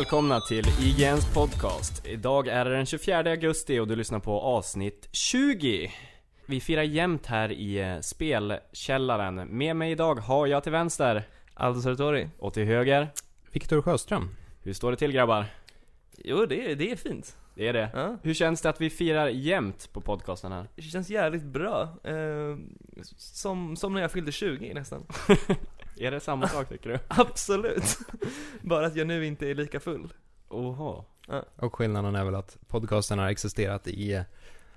Välkomna till IGNs podcast. Idag är det den 24 augusti och du lyssnar på avsnitt 20. Vi firar jämt här i eh, spelkällaren. Med mig idag har jag till vänster Aldo Sartori. och till höger. Viktor Sjöström. Hur står det till grabbar? Jo, det är, det är fint. Det är det. Ja. Hur känns det att vi firar jämt på podcasten här? Det känns jävligt bra. Eh, som, som när jag fyllde 20 nästan. Är det samma sak tycker du? Absolut. Bara att jag nu inte är lika full. Oho. Och skillnaden är väl att podcasten har existerat i,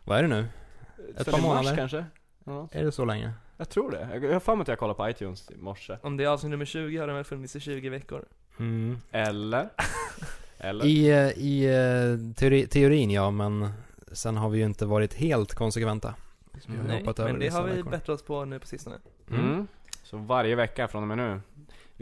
vad är det nu? Ett Sen par i mars månader. kanske? Ja, Är det så länge? jag tror det. Jag har för mig att jag kollade på iTunes i morse. Om det är avsnitt nummer 20 har den väl funnits i 20 veckor. Mm. Eller? Eller? I, eh, i eh, teori, teorin ja, men sen har vi ju inte varit helt konsekventa. Nej, men det har vi veckor. bättrat oss på nu på sistone. Mm. Så varje vecka från och med nu.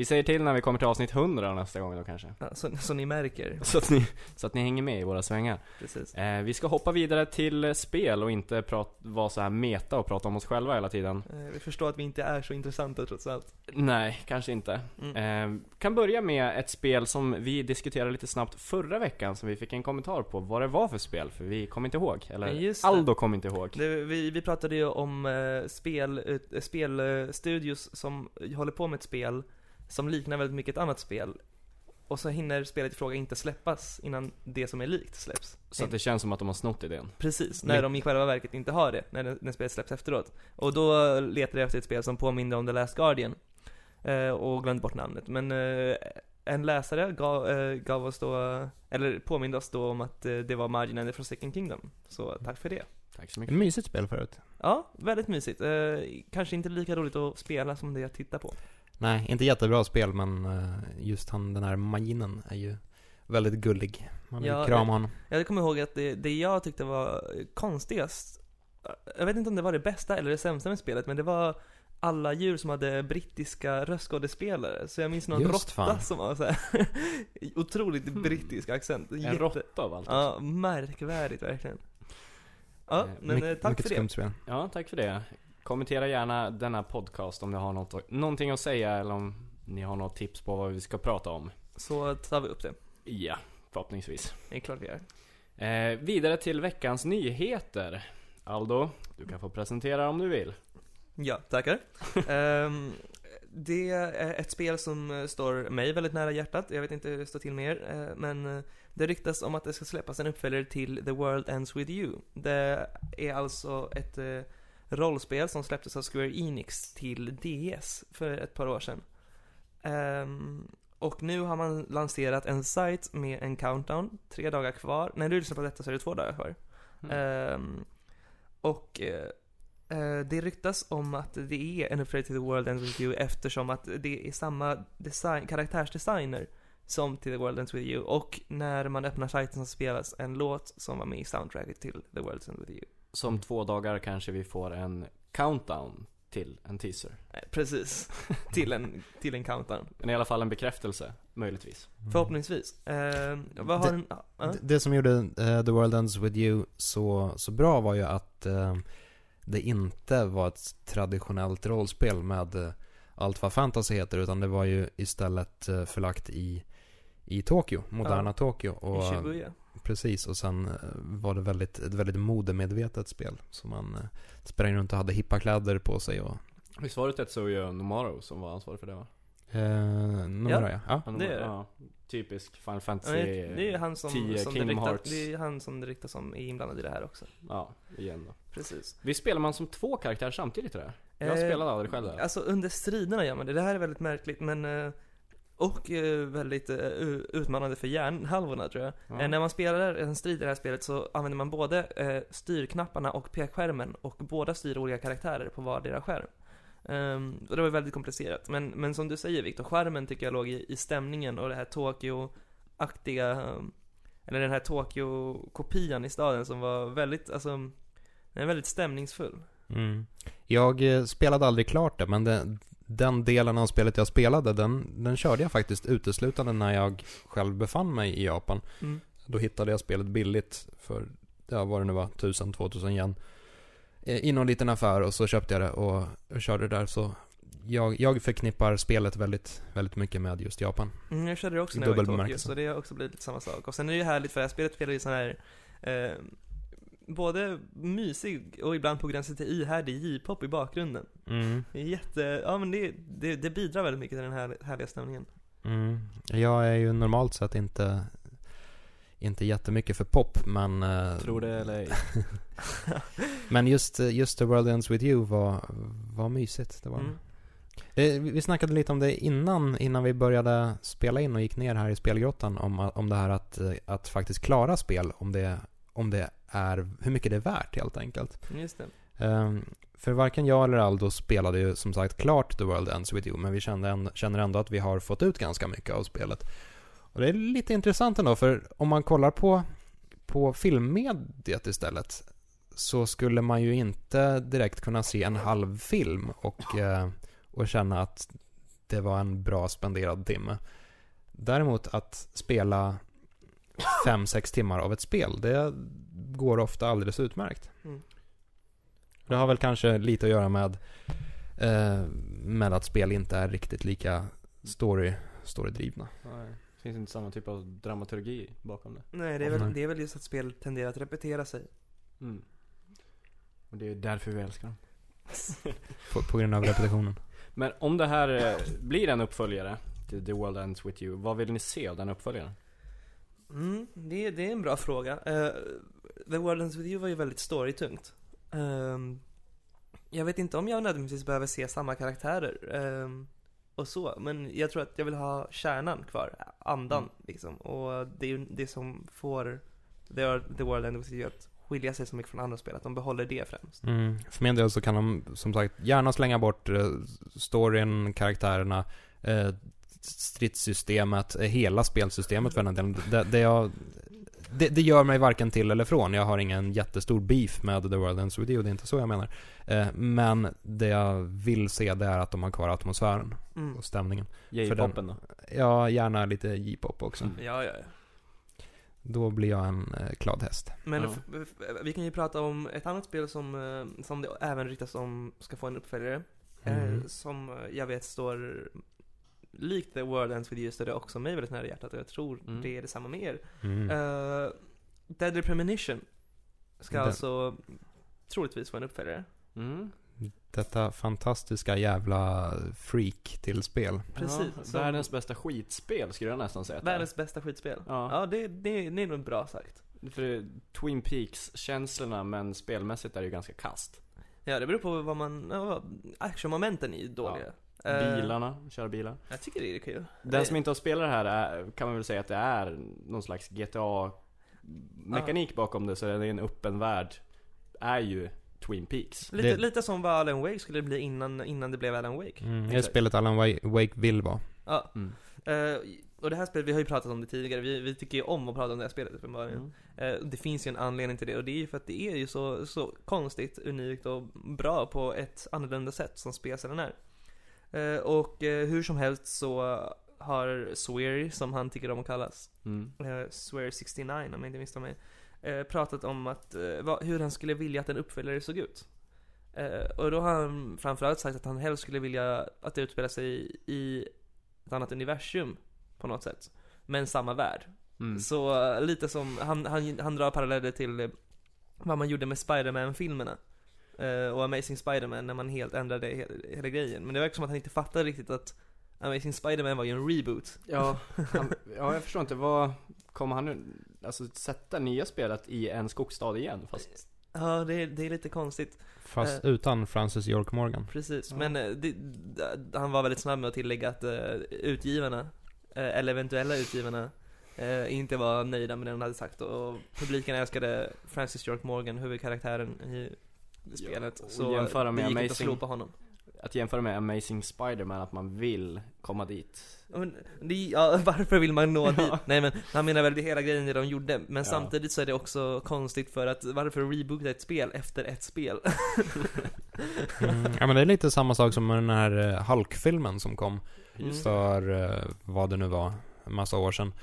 Vi säger till när vi kommer till avsnitt 100 nästa gång då kanske. Ja, så, så ni märker. Så att ni, så att ni hänger med i våra svängar. Precis. Eh, vi ska hoppa vidare till spel och inte prat, vara så här meta och prata om oss själva hela tiden. Eh, vi förstår att vi inte är så intressanta trots allt. Nej, kanske inte. Mm. Eh, kan börja med ett spel som vi diskuterade lite snabbt förra veckan som vi fick en kommentar på vad det var för spel, för vi kom inte ihåg. Eller. Aldo kom inte ihåg. Det, vi, vi pratade ju om eh, spel, eh, spelstudios som håller på med ett spel som liknar väldigt mycket ett annat spel. Och så hinner spelet i fråga inte släppas innan det som är likt släpps. Så att det känns som att de har snott idén. Precis, när de i själva verket inte har det, när, det- när spelet släpps efteråt. Och då letade jag efter ett spel som påminner om The Last Guardian. Eh, och glömde bort namnet. Men eh, en läsare gav, eh, gav oss då, eller påminde oss då om att eh, det var Margin and the Forsaken Kingdom. Så tack för det. Tack så Ett mycket. mysigt spel förut. Ja, väldigt mysigt. Eh, kanske inte lika roligt att spela som det att titta på. Nej, inte jättebra spel men eh, just han, den här maginen är ju väldigt gullig. Man vill Ja, krama honom. Jag kommer ihåg att det, det jag tyckte var konstigast, jag vet inte om det var det bästa eller det sämsta med spelet, men det var alla djur som hade brittiska röstskådespelare. Så jag minns någon Just råtta fan. som var så här otroligt brittisk accent. En råtta av allt. Ja, märkvärdigt verkligen. Ja, Eh, men My- eh, tack för det. spel. Ja, tack för det. Kommentera gärna denna podcast om ni har något, någonting att säga eller om ni har något tips på vad vi ska prata om. Så tar vi upp det. Ja, förhoppningsvis. Det är klart vi gör. Eh, vidare till veckans nyheter. Aldo, du kan få presentera om du vill. Ja, tackar. Ehm, det är ett spel som står mig väldigt nära hjärtat. Jag vet inte hur det står till med er, eh, men eh, det ryktas om att det ska släppas en uppföljare till The World Ends With You. Det är alltså ett eh, rollspel som släpptes av Square Enix till DS för ett par år sedan. Ehm, och nu har man lanserat en sajt med en countdown, tre dagar kvar. När du lyssnar på detta så är det två dagar kvar. Mm. Ehm, och eh, det ryktas om att det är en uppföljare till The World Ends With You eftersom att det är samma design, karaktärsdesigner som till The World Ends With You. Och när man öppnar sajten så spelas en låt som var med i soundtracket till The World Ends With You. Som två dagar kanske vi får en countdown till en teaser. Eh, precis, till en, till en countdown. Men i alla fall en bekräftelse, möjligtvis. Förhoppningsvis. Ehm, vad har Det- ja. D- Det som gjorde eh, The World Ends With You så, så bra var ju att eh, det inte var ett traditionellt rollspel med eh, allt vad fantasy heter utan det var ju istället eh, förlagt i, i Tokyo, moderna Ja. Tokyo. Och, I Shibuya. Precis, och sen eh, var det väldigt, ett väldigt modemedvetet spel. Så man eh, sprang runt och hade hippa kläder på sig och Visst var det Tetsuya Nomaro som var ansvarig för det va? eh, numera ja. ja. Han Det var- är det. Ja, typisk Final Ja, Fantasy. det det är han som, 10 som det, Kingdom ryktas, Hearts. det är han som det ryktas som är inblandad i det här också. Ja, igen då. Precis. Visst spelar man som två karaktärer samtidigt tror jag? Jag Eh, spelade aldrig själv där. Alltså under striderna gör man det. Det här är väldigt märkligt men och eh, väldigt eh, utmanande för hjärnhalvorna tror jag. Ja. Eh, när man spelar en strid i det här spelet så använder man både styrknapparna och pekskärmen och båda styr olika karaktärer på vardera skärm. Um, och det var väldigt komplicerat. Men, men som du säger Viktor, skärmen tycker jag låg i, i stämningen och det här Tokyo-aktiga, ehm, eller den här Tokyo-kopian i staden som var väldigt, alltså, den är väldigt stämningsfull. Mm. Jag spelade aldrig klart det, men det, den delen av spelet jag spelade, den, den körde jag faktiskt uteslutande när jag själv befann mig i Japan. Mm. Då hittade jag spelet billigt för, ja vad det nu var, 1000-2000 yen. eh, I någon liten affär och så köpte jag det och, och körde där så jag, jag förknippar spelet väldigt, väldigt mycket med just Japan. Mm, jag körde det också I när jag var i Tokyo, så det har också blivit lite samma sak. Och sen är det ju härligt för det här spelet spelar ju sån här, eh, både mysig och ibland på gränsen till ihärdig J-pop i bakgrunden. Mm. Jätte, ja men det, det, det bidrar väldigt mycket till den här härliga stämningen. Mm. Jag är ju normalt sett inte, inte jättemycket för pop, men... eh, Tror det eller ej. Men just, just The World Ends With You var, var mysigt. Det var. Mm. Eh, vi- snackade lite om det innan, innan vi började spela in och gick ner här i spelgrottan om, om det här att, att faktiskt klara spel, om det, om det är, hur mycket det är värt helt enkelt. Just det. Ehm, för varken jag eller Aldo spelade ju som sagt klart The World Ends With You, men vi kände en, känner ändå att vi har fått ut ganska mycket av spelet. Och det är lite intressant ändå, för om man kollar på, på filmmediet istället, så skulle man ju inte direkt kunna se en halv film och, eh, och känna att det var en bra spenderad timme. Däremot att spela 5-6 timmar av ett spel, det går ofta alldeles utmärkt. Mm. Det har väl kanske lite att göra med, eh, med att spel inte är riktigt lika story, storydrivna. Nej, Det finns inte samma typ av dramaturgi bakom det. Nej, det är, väl, det är väl just att spel tenderar att repetera sig. Mm. Och det är därför vi älskar dem. På, på grund av repetitionen. Men om det här eh, blir en uppföljare till The World Ends With You, vad vill ni se av den uppföljaren? Mm, det, det är en bra fråga. Eh, The World Ends With You var ju väldigt storytungt. Ehm, jag vet inte om jag nödvändigtvis behöver se samma karaktärer ehm, och så, men jag tror att jag vill ha kärnan kvar, andan Mm. liksom. Och det är ju det som får The, The World Ends With You att skilja sig så mycket från andra spel, att de behåller det främst. Mm. För min del så kan de som sagt gärna slänga bort eh, storyn, karaktärerna, eh, stridssystemet, eh, hela spelsystemet för den delen. Det, det, jag, det, det gör mig varken till eller från. Jag har ingen jättestor beef med The World Ends With You, det är inte så jag menar. Eh, men det jag vill se det är att de har kvar atmosfären Mm. och stämningen. J-popen då? Ja, gärna lite J-pop också. Mm. Ja, ja, ja. Då blir jag en eh, glad häst. Men Ja. vi kan ju prata om ett annat spel som, eh, som det även ryktas om ska få en uppföljare. Eh, Mm. som jag vet står likt The World Ends With You står det också mig väldigt nära hjärtat och jag tror Mm. det är detsamma med er. Mm. Uh, Deadly Premonition ska Den- alltså troligtvis få en uppföljare. Mm. Detta fantastiska jävla freak till spel. Precis, Ja, Världens bästa skitspel skulle jag nästan säga att det är. Världens bästa skitspel. Ja. Ja, det, det, det är nog bra sagt. För Twin Peaks-känslorna, men spelmässigt är det ju ganska kast. Ja, det beror på vad man, ja, actionmomenten är dåliga. Eh, Bilarna, köra bilar. Jag tycker det är kul. Den som inte har spelat det här är, kan man väl säga att det är någon slags GTA-mekanik bakom det, så det är en öppen värld. Är ju Twin Peaks. Lite, Det- lite som vad Alan Wake skulle bli innan, innan det blev Alan Wake. Mm. Det är spelet Alan Wa- Wake vill vara. Ja. Mm. Eh, och det här spelet, vi har ju pratat om det tidigare, vi, vi tycker ju om att prata om det här spelet uppenbarligen. Mm. Eh, det finns ju en anledning till det och det är ju för att det är ju så, så konstigt, unikt och bra på ett annorlunda sätt som spelserien är. Eh, och eh, hur som helst så har Swear, som han tycker om att kallas, Mm. eh, Swear 69 om jag inte misstar mig, pratat om att, hur han skulle vilja att en uppföljare såg ut. Och då har han framförallt sagt att han helst skulle vilja att det utspelar sig i ett annat universum på något sätt. Men samma värld. Mm. Så lite som, han, han, han drar paralleller till vad man gjorde med Spider-Man-filmerna. Eh, och Amazing Spider-Man när man helt ändrade he- hela grejen. Men det verkar som att han inte fattar riktigt att Amazing Spider-Man var ju en reboot. Ja, han, ja, jag förstår inte. Vad kommer han nu, alltså sätta nya spelet i en skogsstad igen? Fast, Ja, det, är- det är lite konstigt. Fast Eh. utan Francis York Morgan. Precis, Ja. men eh, det, han var väldigt snabb med att tillägga att uh, utgivarna, eh, eller eventuella utgivarna, inte var nöjda med det han hade sagt och publiken älskade Francis York Morgan, huvudkaraktären i spelet. och så jämföra med det gick inte att Amazing- slå på honom. att jämföra med Amazing Spider-Man, att man vill komma dit. Ja, Men, det, ja, varför vill man nå Ja. dit? Nej men, han menar väl det hela grejen det de gjorde, men Ja. samtidigt så är det också konstigt för att varför reboota ett spel efter ett spel? Mm. Ja men det är lite samma sak som med den här eh, Hulk-filmen som kom Mm. för, eh, vad det nu var, en massa år sedan.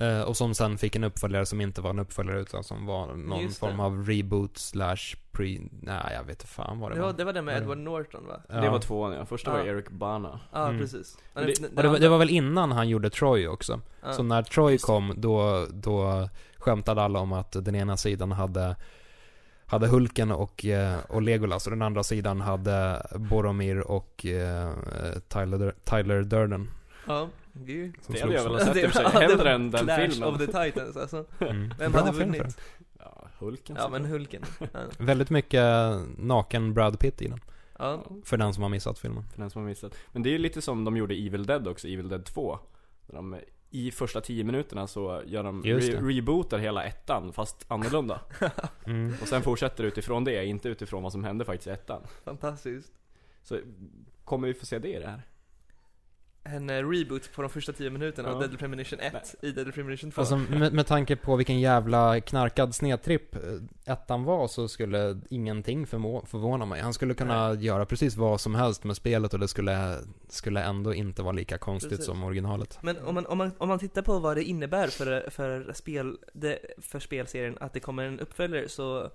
Eh, och som sen fick en uppföljare som inte var en uppföljare utan som var någon det. form av reboot slash pre... Nej, jag vet inte fan vad det Det var. var, det var den med Ja. Edward Norton va? Ja. Det var tvåan ja, första var Ja. Eric Bana. Ja, Mm. precis. Det- Och det, var, det var väl innan han gjorde Troy också. ja. Så när Troy Just det. kom, då, då skämtade alla om att den ena sidan hade hade Hulken och, eh, och Legolas och den andra sidan hade Boromir och eh, Tyler, Tyler Durden. Ja, det är ju... Som Det hade jag velat sett i och för sig, hellre var än den Clash filmen. of the Titans alltså. Mm. Vem Bra hade film vunnit? för Ja, Hulken Ja men. Hulken. Ja. Väldigt mycket naken Brad Pitt i den. ja. För den som har missat filmen. För den som har missat. Men det är ju lite som de gjorde i Evil Dead också, Evil Dead 2. Där de, I första 10 minuterna så gör de re- rebootar hela ettan, fast annorlunda. Mm. Och sen fortsätter utifrån det, inte utifrån vad som hände faktiskt i ettan. Fantastiskt. Så kommer vi få se det i det här? En eh, reboot på de första 10 minuterna av Ja. Deadly Premonition 1 i Deadly Premonition 2. Alltså med, med tanke på vilken jävla knarkad snedtripp eh, ettan var så skulle ingenting förmå, förvåna mig. Han skulle kunna göra precis vad som helst med spelet och det skulle, skulle ändå inte vara lika konstigt Precis. som originalet. Men om man, om, man, om man tittar på vad det innebär för, för, spel, det, för spelserien att det kommer en uppföljare så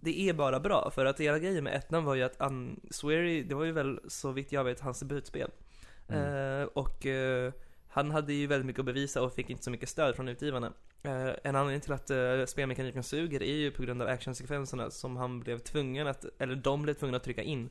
det är bara bra, för att hela grejen med ettan var ju att Unsweary, det var ju väl så vitt jag vet hans debutspel. Mm. Eh, och eh, han hade ju väldigt mycket att bevisa och fick inte så mycket stöd från utgivarna. Eh, en anledning till att spelmekaniken suger är ju på grund av actionsekvenserna som han blev tvungen att, eller de blev tvungna att trycka in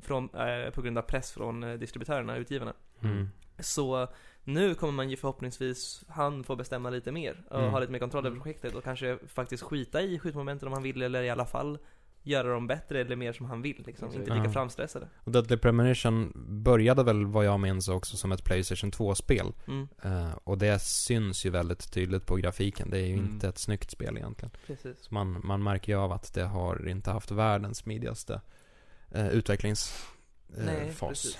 från, på grund av press från distributörerna, utgivarna. Mm. Så nu kommer man ju förhoppningsvis, han få bestämma lite mer och Mm. ha lite mer kontroll över projektet och kanske faktiskt skita i skjutmomenten om han vill eller i alla fall göra dem bättre eller mer som han vill liksom, inte lika Ja. framstressade. Och Deadly Premonition började väl vad jag minns också som ett Playstation 2-spel. Mm, Eh, och det syns ju väldigt tydligt på grafiken. Det är ju Mm. inte ett snyggt spel egentligen. precis. Så man, man märker ju av att det har inte haft världens smidigaste eh, utvecklingsfas. Precis.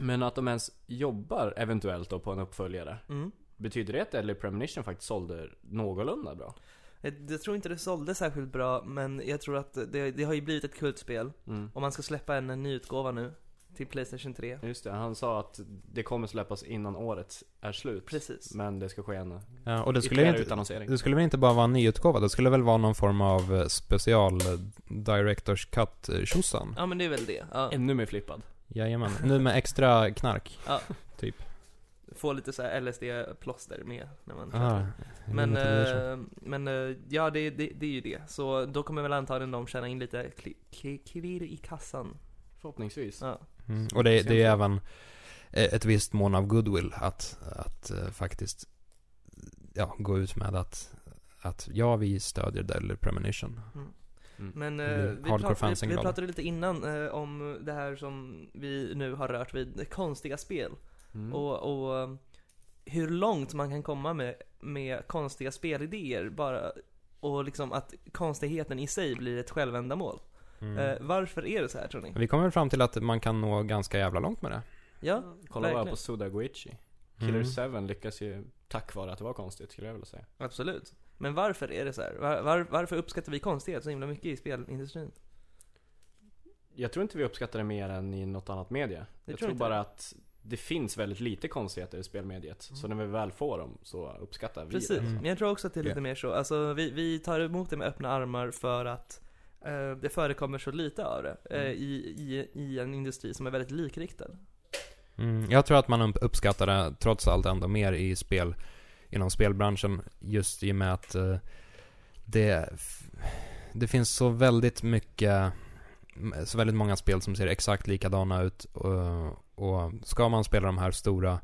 Men att de ens jobbar eventuellt då på en uppföljare. Mm. Betyder det att Deadly Premonition faktiskt sålde någorlunda bra? Jag, jag tror inte det sålde särskilt bra, men jag tror att det, det har ju blivit ett kultspel. Mm. Om man ska släppa en, en ny utgåva nu till Playstation 3. Just det, han sa att det kommer släppas innan året är slut. Precis. Men det ska ske en Ja, och det skulle, inte, utannonsering. det skulle väl inte bara vara en nyutgåva? Det skulle väl vara någon form av eh, special eh, Directors Cut eh, tjosan? Ja men det är väl det. Ja. Ännu mer flippad. Jajamän. Nu med extra knark. Ja. Typ. Få lite så här LSD-plåster med när man Ah, Men, eh, men eh, ja det, det, det är ju det. Så då kommer väl antagligen de tjäna in lite klirr i kassan. Förhoppningsvis. Ja. Mm. Och det, det är även eh, ett visst mån av goodwill att, att eh, faktiskt ja, gå ut med att, att ja, vi stödjer Deadly Premonition. Mm. Men Det eh, blir vi, hardcore prat, vi, vi pratade lite innan eh, om det här som vi nu har rört vid, konstiga spel. Mm. Och, och eh, hur långt man kan komma med, med konstiga spelidéer bara. Och liksom att konstigheten i sig blir ett självändamål. Mm. Eh, varför är det så här tror ni? Vi kommer fram till att man kan nå ganska jävla långt med det. Ja, Kolla bara verkligen. på Sudagoichi. Killer Mm. 7 lyckas ju tack vare att det var konstigt skulle jag vilja säga. absolut. Men varför är det så här? Var, var, varför uppskattar vi konstighet så himla mycket i spelindustrin? Jag tror inte vi uppskattar det mer än i något annat media. Det jag tror tror bara att det finns väldigt lite konstigheter i spelmediet. Så när vi väl får dem så uppskattar vi Precis, det. Mm. men jag tror också att det är lite mer så. Alltså vi, vi tar emot det med öppna armar för att eh, det förekommer så lite av det eh, Mm. i, i, i en industri som är väldigt likriktad. Mm, jag tror att man upp- uppskattar det trots allt ändå mer i spel, inom spelbranschen. Just i och med att eh, det, det finns så väldigt mycket, så väldigt många spel som ser exakt likadana ut. Och, och ska man spela de här stora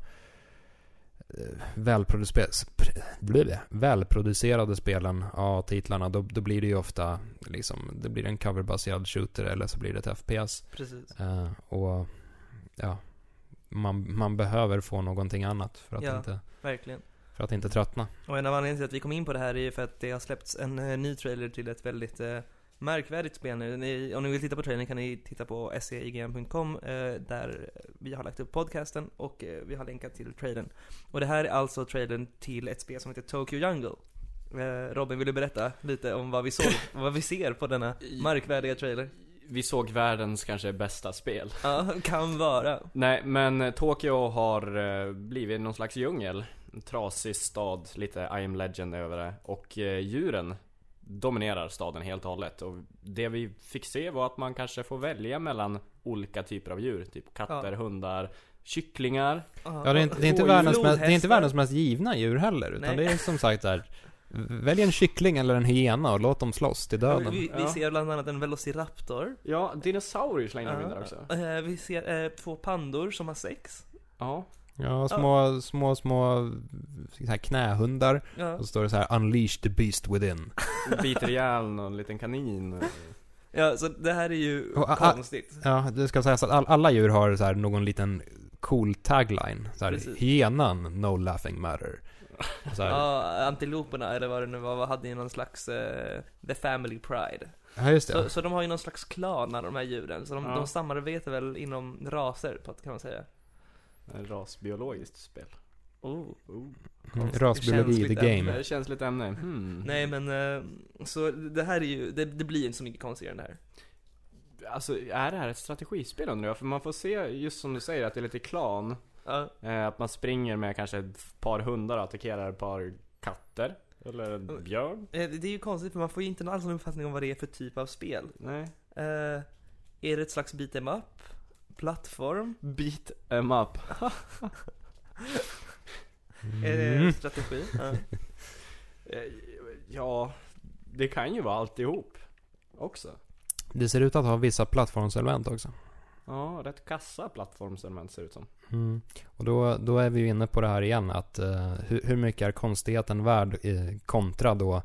eh, välproducerade, välproducerade spelen, ja titlarna, då, då blir det ju ofta liksom, det blir en coverbaserad shooter eller så blir det ett FPS. Precis. Eh, och ja, man, man behöver få någonting annat för att, Ja. inte, Verkligen. för att inte tröttna. Och en av anledningarna till att vi kom in på det här är ju för att det har släppts en eh, ny trailer till ett väldigt eh, märkvärdigt spel nu. Ni, om ni vill titta på trailern kan ni titta på seigm.com eh, där vi har lagt upp podcasten och eh, vi har länkat till trailern. Och det här är alltså trailern till ett spel som heter Tokyo Jungle. Eh, Robin, vill du berätta lite om vad vi såg, vad vi ser på denna märkvärdiga trailer? Vi såg världens kanske bästa spel. Ja, kan vara. Nej, men Tokyo har eh, blivit någon slags djungel. en trasig stad, lite I am legend över det. Och eh, djuren dominerar staden helt och hållet. Och det vi fick se var att man kanske får välja mellan olika typer av djur. Typ katter, hundar, kycklingar. Ja, det är inte, det är inte, världens, mest, det är inte världens mest givna djur heller. Utan Nej. det är som sagt där. Välj en kyckling eller en hyena och låt dem slåss till Ja, döden. Vi, vi Ja. ser bland annat en velociraptor. Ja, dinosaurier slängde de in där också. Eh, vi ser eh, två pandor som har sex. Ja. Ja, små, små, små så här knähundar. Ja. Och så står det så här 'Unleash the beast within' Biter ihjäl någon liten kanin. ja, så det här är ju Och, konstigt. Ja, det ska sägas att all, alla djur har så här någon liten cool tagline. Så här, Precis. hyenan, no laughing matter. Så här, ja. Ja, antiloperna eller vad det nu var, hade ju någon slags eh, The Family Pride. just det. Så, så de har ju någon slags klaner de här djuren, så de, Ja. de samarbetar väl inom raser på, kan man säga. Rasbiologiskt spel. Oh. Oh. Mm, Rasbiologi, the känsligt game. ämne. Det känns lite ämne. Hmm. Nej men, eh, så det här är ju, det, det blir inte så mycket konstigare än det här. Alltså, är det här ett strategispel undrar jag? För man får se, just som du säger, att det är lite klan. Eh, att man springer med kanske ett par hundar och attackerar ett par katter. Eller en björn. eh, det är ju konstigt för man får ju inte alls någon uppfattning om vad det är för typ av spel. Nej. Eh, är det ett slags beat em up? Plattform? Beat em up. Är det Mm. strategi? Ja. Eh, Ja, det kan ju vara alltihop. Också. Det ser ut att ha vissa plattformselement också. Ja, rätt kassa plattformselement ser det ut som. Mm. Och då, då är vi ju inne på det här igen att eh, hur, hur mycket är konstigheten värd eh, kontra då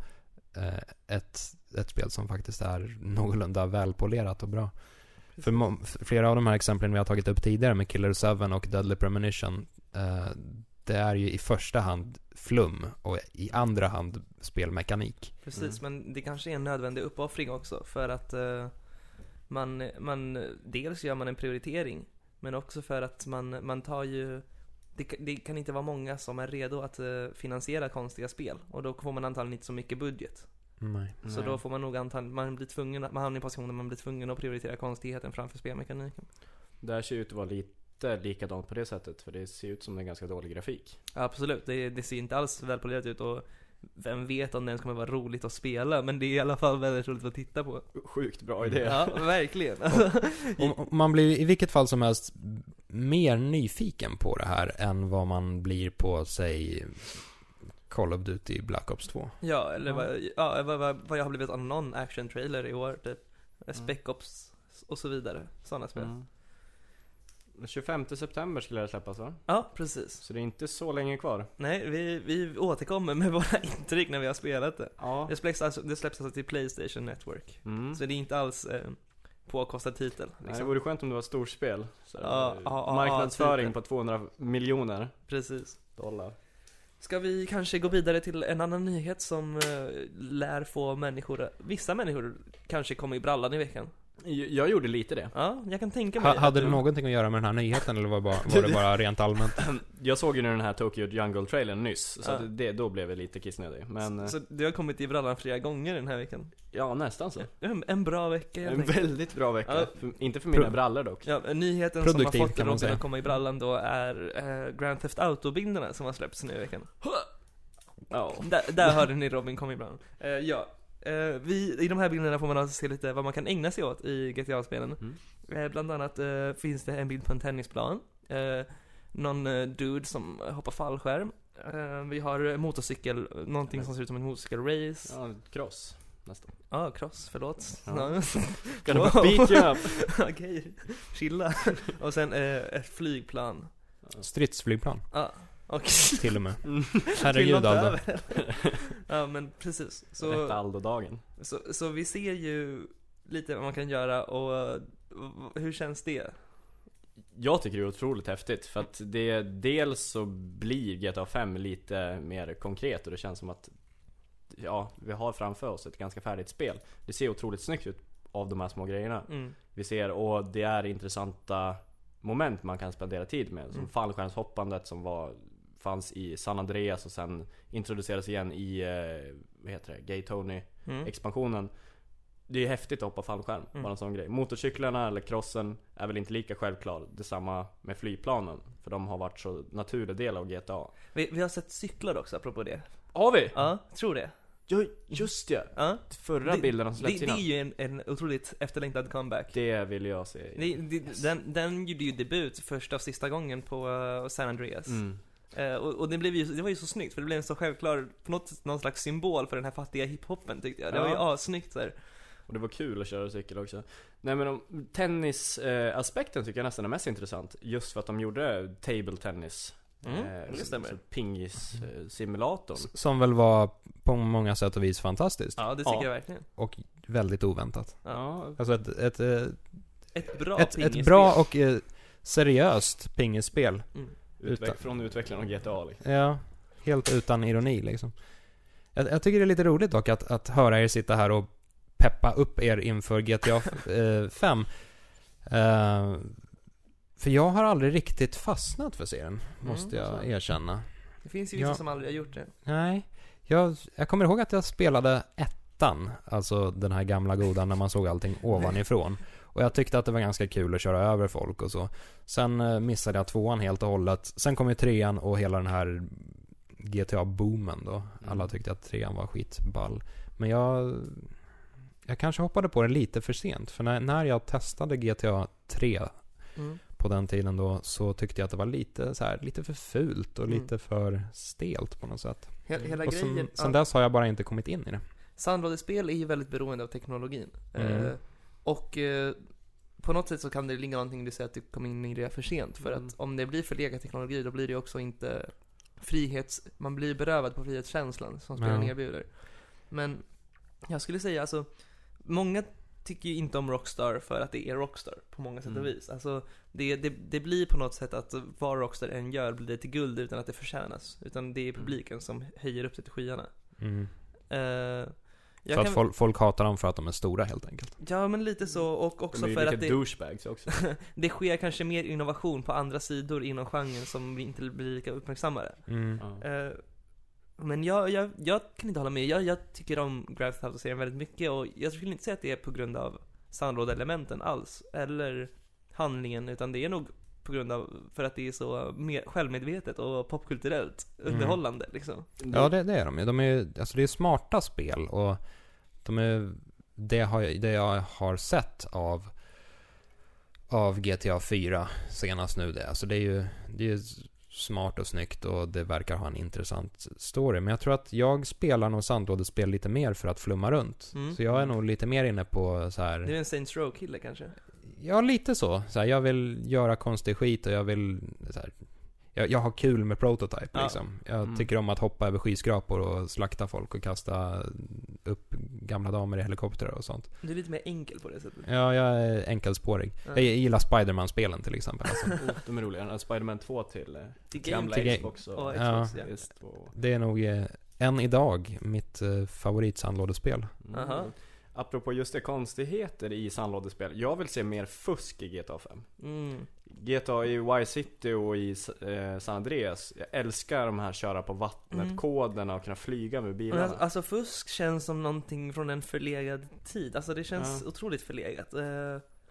eh, ett, ett spel som faktiskt är någorlunda välpolerat och bra. För flera av de här exemplen vi har tagit upp tidigare med Killer 7 och Deadly Premonition eh, det är ju i första hand flum och i andra hand spelmekanik. Precis, men det kanske är en nödvändig uppoffring också för att eh, man, man, dels gör man en prioritering, men också för att man, man tar ju det, det kan inte vara många som är redo att eh, finansiera konstiga spel och då får man antagligen inte så mycket budget. Nej. Så Nej. då får man nog antagligen, man blir tvungen, man hamnar i en position där man blir tvungen att prioritera konstigheten framför spelmekaniken. Det här ser ut att vara lite likadant på det sättet. För det ser ut som en ganska dålig grafik. Absolut, det, det ser inte alls välpolerat ut och vem vet om det ens kommer vara roligt att spela, men det är i alla fall väldigt roligt att titta på. Sjukt bra idé. Ja, verkligen. Och, och man blir i vilket fall som helst mer nyfiken på det här än vad man blir på, säg, Call of Duty Black Ops 2. Ja, eller Ja. Vad, ja, vad, vad, vad jag har blivit av någon action trailer i år, typ. Mm. Spec Ops och så vidare. Sådana spel. Mm. Den 25 september skulle det släppas va? Ja, precis. Så det är inte så länge kvar. Nej, vi, vi återkommer med våra intryck när vi har spelat det. Ja. Det släpps alltså, det släpps alltså till Playstation Network. Mm. Så det är inte alls eh, påkostad titel. Nej, det Liksom. vore skönt om det var storspel. Så, Ja, eh, ja, ja, marknadsföring typ. på 200 miljoner Precis. dollar. Ska vi kanske gå vidare till en annan nyhet som eh, lär få människor, vissa människor kanske kommer i brallan i veckan? Jag, jag gjorde lite det. Ja, jag kan tänka mig Ha, hade det du- någonting att göra med den här nyheten eller var, bara, var det bara rent allmänt? Jag såg ju den här Tokyo Jungle-trailern nyss, så Ja. det, då blev jag lite kissnödig. Men, eh, Så du har kommit i brallan flera gånger den här veckan? ja nästan så. En, en bra vecka helt En enkelt. väldigt bra vecka. Ja. För, inte för mina Pro- brallor dock. Ja, nyheten Produktiv, som har fått Robin att komma i brallan då är eh, Grand Theft Auto-bilderna som har släppts nu i veckan. Ja. Där, där hörde ni Robin komma i brallan. Eh, ja, eh, vi, i de här bilderna får man alltså se lite vad man kan ägna sig åt i GTA-spelen. Mm. Eh, bland annat eh, finns det en bild på en tennisplan. Eh, någon eh, dude som hoppar fallskärm. Eh, vi har motorcykel, någonting som ser ut som en motorcykelrace. Ja, cross. Nästan. Ja, ah, cross, förlåt. Ja. Ja. Gonna Wow. beat you up! Okej, chilla. Och sen ett flygplan. Stridsflygplan, Ja, och till och med. Mm. Herregud Aldo. Ja men precis. Rätta Så, Aldo-dagen. så, så vi ser ju lite vad man kan göra och v- hur känns det? Jag tycker det är otroligt häftigt för att det, dels så blir GTA 5 lite mer konkret och det känns som att Ja, vi har framför oss ett ganska färdigt spel. Det ser otroligt snyggt ut av de här små grejerna Mm. vi ser och det är intressanta moment man kan spendera tid med. Som Mm. fallskärmshoppandet som var, fanns i San Andreas och sen introducerades igen i, eh, vad heter det, Gay Tony Mm. det är häftigt att hoppa fallskärm, Mm. bara en sån grej. Motorcyklarna eller crossen är väl inte lika självklar. Detsamma med flygplanen. För de har varit så naturlig del av GTA. Vi, vi har sett cyklar också, apropå det. Har vi? Ja, tror det. Ja, just det! Ja. Förra det, bilderna som det, släppts det är innan. ju en, en otroligt efterlängtad comeback. Det vill jag se. Det, det, den, den gjorde ju debut första och sista gången på uh, San Andreas. Mm. Eh, och och det, blev ju, det var ju så snyggt, för det blev en så självklar, på något, någon slags symbol för den här fattiga hiphopen tyckte jag. Det var ju Ja. assnyggt så här. Och det var kul att köra cykel också. Nej men om, tennisaspekten tycker jag nästan är mest intressant. Just för att de gjorde table tennis. Mm, Eh, det stämmer. Pingis-simulatorn. Som väl var på många sätt och vis fantastiskt. Ja, det tycker Ja. jag verkligen. Och väldigt oväntat. Ja. Alltså ett, ett, eh, Ett bra ett, ett bra och eh, seriöst pingisspel. Mm. Utveck, Utan- från utvecklaren av GTA liksom. Ja, helt utan ironi liksom. Jag, jag tycker det är lite roligt dock att, att höra er sitta här och peppa upp er inför GTA eh, 5. Eh, för jag har aldrig riktigt fastnat för serien, måste Mm, jag så. erkänna. Det finns ju vissa Ja. som aldrig har gjort det. Nej, jag, jag kommer ihåg att jag spelade ettan, alltså den här gamla goda när man såg allting ovanifrån. Och jag tyckte att det var ganska kul att köra över folk och så. Sen eh, missade jag tvåan helt och hållet. Sen kom ju trean och hela den här GTA-boomen då. Alla Mm. tyckte att trean var skitball. Men jag... Jag kanske hoppade på det lite för sent. För när, när jag testade GTA 3 Mm. på den tiden då så tyckte jag att det var lite så här, lite för fult och Mm. lite för stelt på något sätt. He- hela Och grejen. sen, ja. sen dess har jag bara inte kommit in i det. Sandlådespel är ju väldigt beroende av teknologin. Mm. Eh, och eh, på något sätt så kan det ligga någonting i det säger att du kom in i det för sent. För Mm. att om det blir förlegad teknologi då blir det också inte frihets... Man blir berövad på frihetskänslan som spelen Ja. erbjuder. Men jag skulle säga alltså, många tycker ju inte om Rockstar för att det är Rockstar på många sätt och Mm. vis. Alltså, det, det, det blir på något sätt att vad Rockstar än gör blir det till guld utan att det förtjänas. Utan det är publiken som höjer upp det till skyarna. Mm. Eh, jag För att kan- folk, folk hatar dem för att de är stora helt enkelt. Ja men lite så och också för att det, douchebags också. det sker kanske mer innovation på andra sidor inom genren som vi inte blir lika uppmärksammade. Mm. Eh, men jag, jag, jag kan inte hålla med, jag, jag tycker om Grand Theft Auto-serien väldigt mycket och jag skulle inte säga att det är på grund av sandlådeelementen alls, eller handlingen, utan det är nog på grund av, för att det är så mer självmedvetet och popkulturellt Mm. underhållande liksom. Ja, det, det är de ju. De är alltså det är smarta spel och de är, det, har, jag- det jag har sett av, av GTA 4 senast nu det, alltså det är ju, det är ju smart och snyggt och det verkar ha en intressant story. Men jag tror att jag spelar nog sandlådespel lite mer för att flumma runt. Mm. Så jag är nog lite mer inne på så här. Du är en Saints Row-kille kanske? Ja, lite så. så här, jag vill göra konstig skit och jag vill så här, jag, jag har kul med prototype Ja. liksom. Jag Mm. tycker om att hoppa över skyskrapor och slakta folk och kasta upp gamla damer i helikoptrar och sånt. Du är lite mer enkel på det sättet. Ja, jag är enkelspårig. Ja. Jag gillar Spiderman-spelen till exempel. Alltså. Oh, de är roliga. Spiderman 2 till eh, Till gamla Till Xbox och, och. Xbox, ja. Visst, och, Det är nog eh, än idag mitt eh, favoritsandlådespel. mm. Apropå just det, konstigheter i sandlådespel. Jag vill se mer fusk i GTA 5. Mm. GTA i Y-City och i eh, San Andreas. Jag älskar de här köra på vattnet, Mm. och kunna flyga med bilarna. alltså, alltså fusk känns som någonting från en förlegad tid. Alltså det känns Ja. otroligt förlegat. Uh,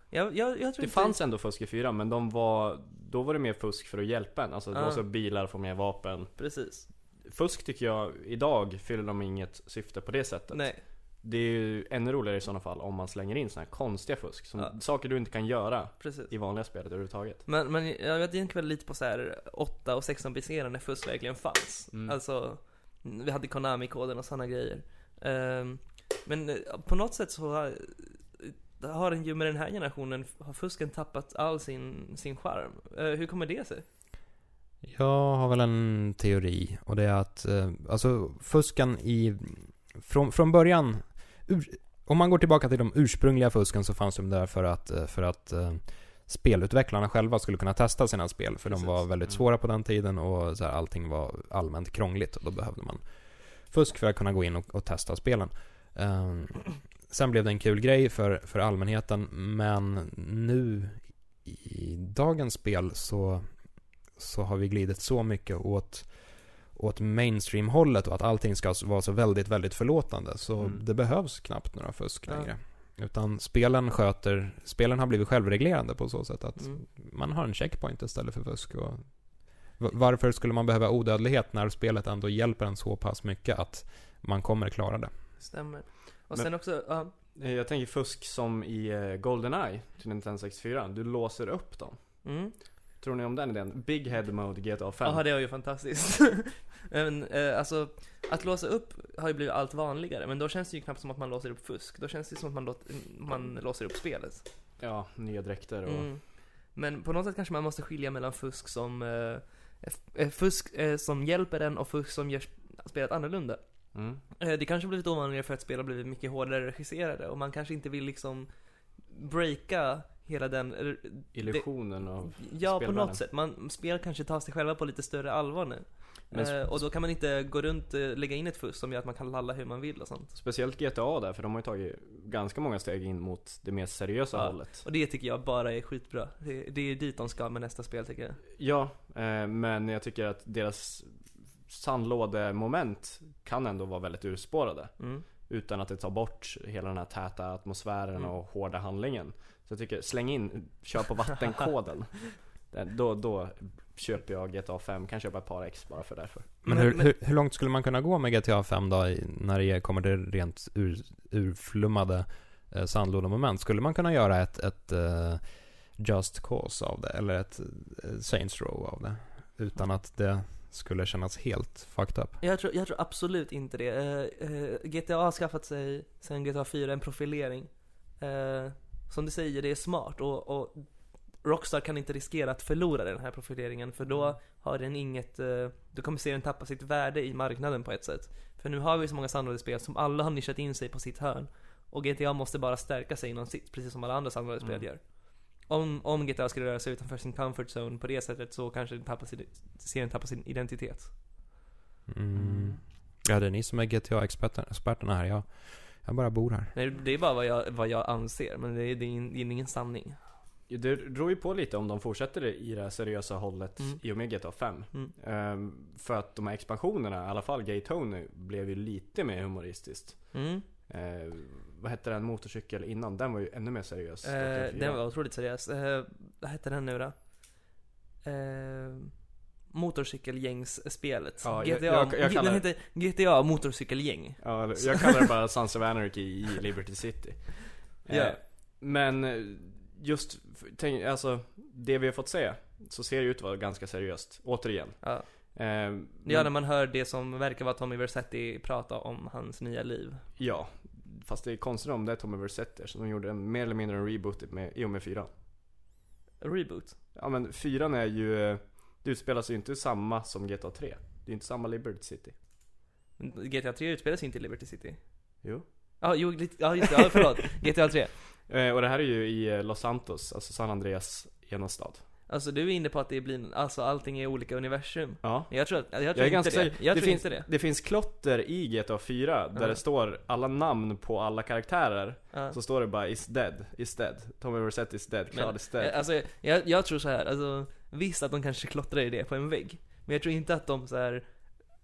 jag, jag, jag det fanns ändå fusk i 4 men de var, då var det mer fusk för att hjälpa en. Alltså Ja. låsa upp bilar, få mer vapen. Precis. Fusk tycker jag, idag fyller de inget syfte på det sättet. Nej. Det är ju ännu roligare i sådana fall om man slänger in sådana här konstiga fusk. Som Ja. Saker du inte kan göra Precis. i vanliga spelet överhuvudtaget. Men, men jag vet egentligen lite på så här 8 och 16 baserade när fusk verkligen fanns. Mm. Alltså, vi hade Konami-koden och sådana grejer. Ehm, men eh, på något sätt så har, har den ju med den här generationen, har fusken tappat all sin, sin charm. Eh, hur kommer det sig? Jag har väl en teori och det är att, eh, alltså fusken i, från, från början, ur, om man går tillbaka till de ursprungliga fusken så fanns de där för att, eh, för att eh, spelutvecklarna själva skulle kunna testa sina spel. För Precis. de var väldigt Mm. svåra på den tiden och så här, allting var allmänt krångligt och då behövde man fusk för att kunna gå in och, och testa spelen. Ehm, sen blev det en kul grej för, för allmänheten men nu i dagens spel så, så har vi glidit så mycket åt åt mainstream-hållet och att allting ska vara så väldigt, väldigt förlåtande. Så Mm. det behövs knappt några fusk Ja. längre. Utan spelen sköter, spelen har blivit självreglerande på så sätt att Mm. man har en checkpoint istället för fusk. Och varför skulle man behöva odödlighet när spelet ändå hjälper en så pass mycket att man kommer klara det? Stämmer. Och Men- sen också, ja, Eh, Jag tänker fusk som i eh, Goldeneye till Nintendo 64. Du låser upp dem. mm. Tror ni om den idén? Big Head Mode GTA 5. Jaha, det var ju fantastiskt. men, eh, alltså, att låsa upp har ju blivit allt vanligare, men då känns det ju knappt som att man låser upp fusk. Då känns det som att man, låt, man låser upp spelet. Ja, nya dräkter och... Mm. Men på något sätt kanske man måste skilja mellan fusk som, eh, eh, fusk eh, som hjälper en och fusk som gör spelet annorlunda. Mm. Eh, Det kanske har blivit ovanligare för att spel har blivit mycket hårdare regisserade och man kanske inte vill liksom breaka hela den Illusionen av... Ja, på något sätt. Man, spel kanske tar sig själva på lite större allvar nu. Men eh, och då kan man inte gå runt, eh, lägga in ett fusk som gör att man kan lalla hur man vill och sånt. Speciellt GTA där, för de har ju tagit ganska många steg in mot det mer seriösa Ja. hållet. Och det tycker jag bara är skitbra. Det, det är dit de ska med nästa spel tycker jag. Ja, eh, men jag tycker att deras sandlådemoment kan ändå vara väldigt urspårade. Mm. Utan att det tar bort hela den här täta atmosfären Mm. och hårda handlingen. Så jag tycker, släng in, kör på vattenkoden. Då, då köper jag GTA 5, kan köpa ett par ex bara för därför. Men, Men- hur, men- hur, hur långt skulle man kunna gå med GTA 5 då, när det kommer till rent ur, urflummade eh, sandlådemoment? Skulle man kunna göra ett, ett eh, Just Cause av det, eller ett eh, Saints Row av det? Utan att det skulle kännas helt fucked up. Jag tror, jag tror absolut inte det. Eh, eh, GTA har skaffat sig, sen GTA 4, en profilering. Som du säger, det är smart och, och Rockstar kan inte riskera att förlora den här profileringen för då har den inget, eh, då kommer serien tappa sitt värde i marknaden på ett sätt. För nu har vi så många sandlådespel som alla har nischat in sig på sitt hörn. Och GTA måste bara stärka sig inom sitt, precis som alla andra sandlådespel Mm. gör. Om, om GTA skulle röra sig utanför sin comfort zone på det sättet så kanske den tappar sin, serien tappar sin identitet. Mm. Ja, det är ni som är GTA-experterna här. Jag, jag bara bor här. Nej, det är bara vad jag, vad jag anser, men det är, det är, ingen sanning. Det beror ju på lite om de fortsätter i det här seriösa hållet Mm. i och med GTA 5. Mm. Ehm, för att de här expansionerna, i alla fall Gay Tony, blev ju lite mer humoristiskt. Mm. Eh, vad hette den motorcykel innan? Den var ju ännu mer seriös. Eh, den var otroligt seriös. Eh, vad hette den nu då? Eh, motorcykelgängsspelet. Ja, GTA, jag- jag- jag den heter GTA motorcykelgäng. Ja, jag kallar det bara Sons of Anarchy i Liberty City. Eh, Ja. Men eh, just, tänk, alltså det vi har fått se, så ser det ut att vara ganska seriöst, återigen. Ja. Eh, Ja, när man hör det som verkar vara Tommy Versetti prata om hans nya liv. Ja, fast det är konstigt om det är Tommy Versetti så de gjorde en, mer eller mindre en reboot med, i och med fyran. Reboot. Ja men fyran är ju, eh, det utspelar sig ju inte samma som GTA 3. Det är inte samma Liberty City. Men GTA 3 utspelar sig inte i Liberty City. Jo. Ja, jo, lite- ja just det, ja, förlåt. GTA 3. Eh, och det här är ju i eh, Los Santos, alltså San Andreas enastad. Alltså du är inne på att det blir, alltså allting är olika universum. Ja. Jag tror, jag tror Jag är inte ganska det. Jag det tror finns, inte det. Det finns klotter i GTA 4 där Ja. det står alla namn på alla karaktärer. Ja. Så står det bara 'is dead, is dead' Tommy Versetti is dead, Claude is dead. eh, Alltså, jag, jag tror så här, alltså visst att de kanske klottrar i det på en vägg. Men jag tror inte att de så här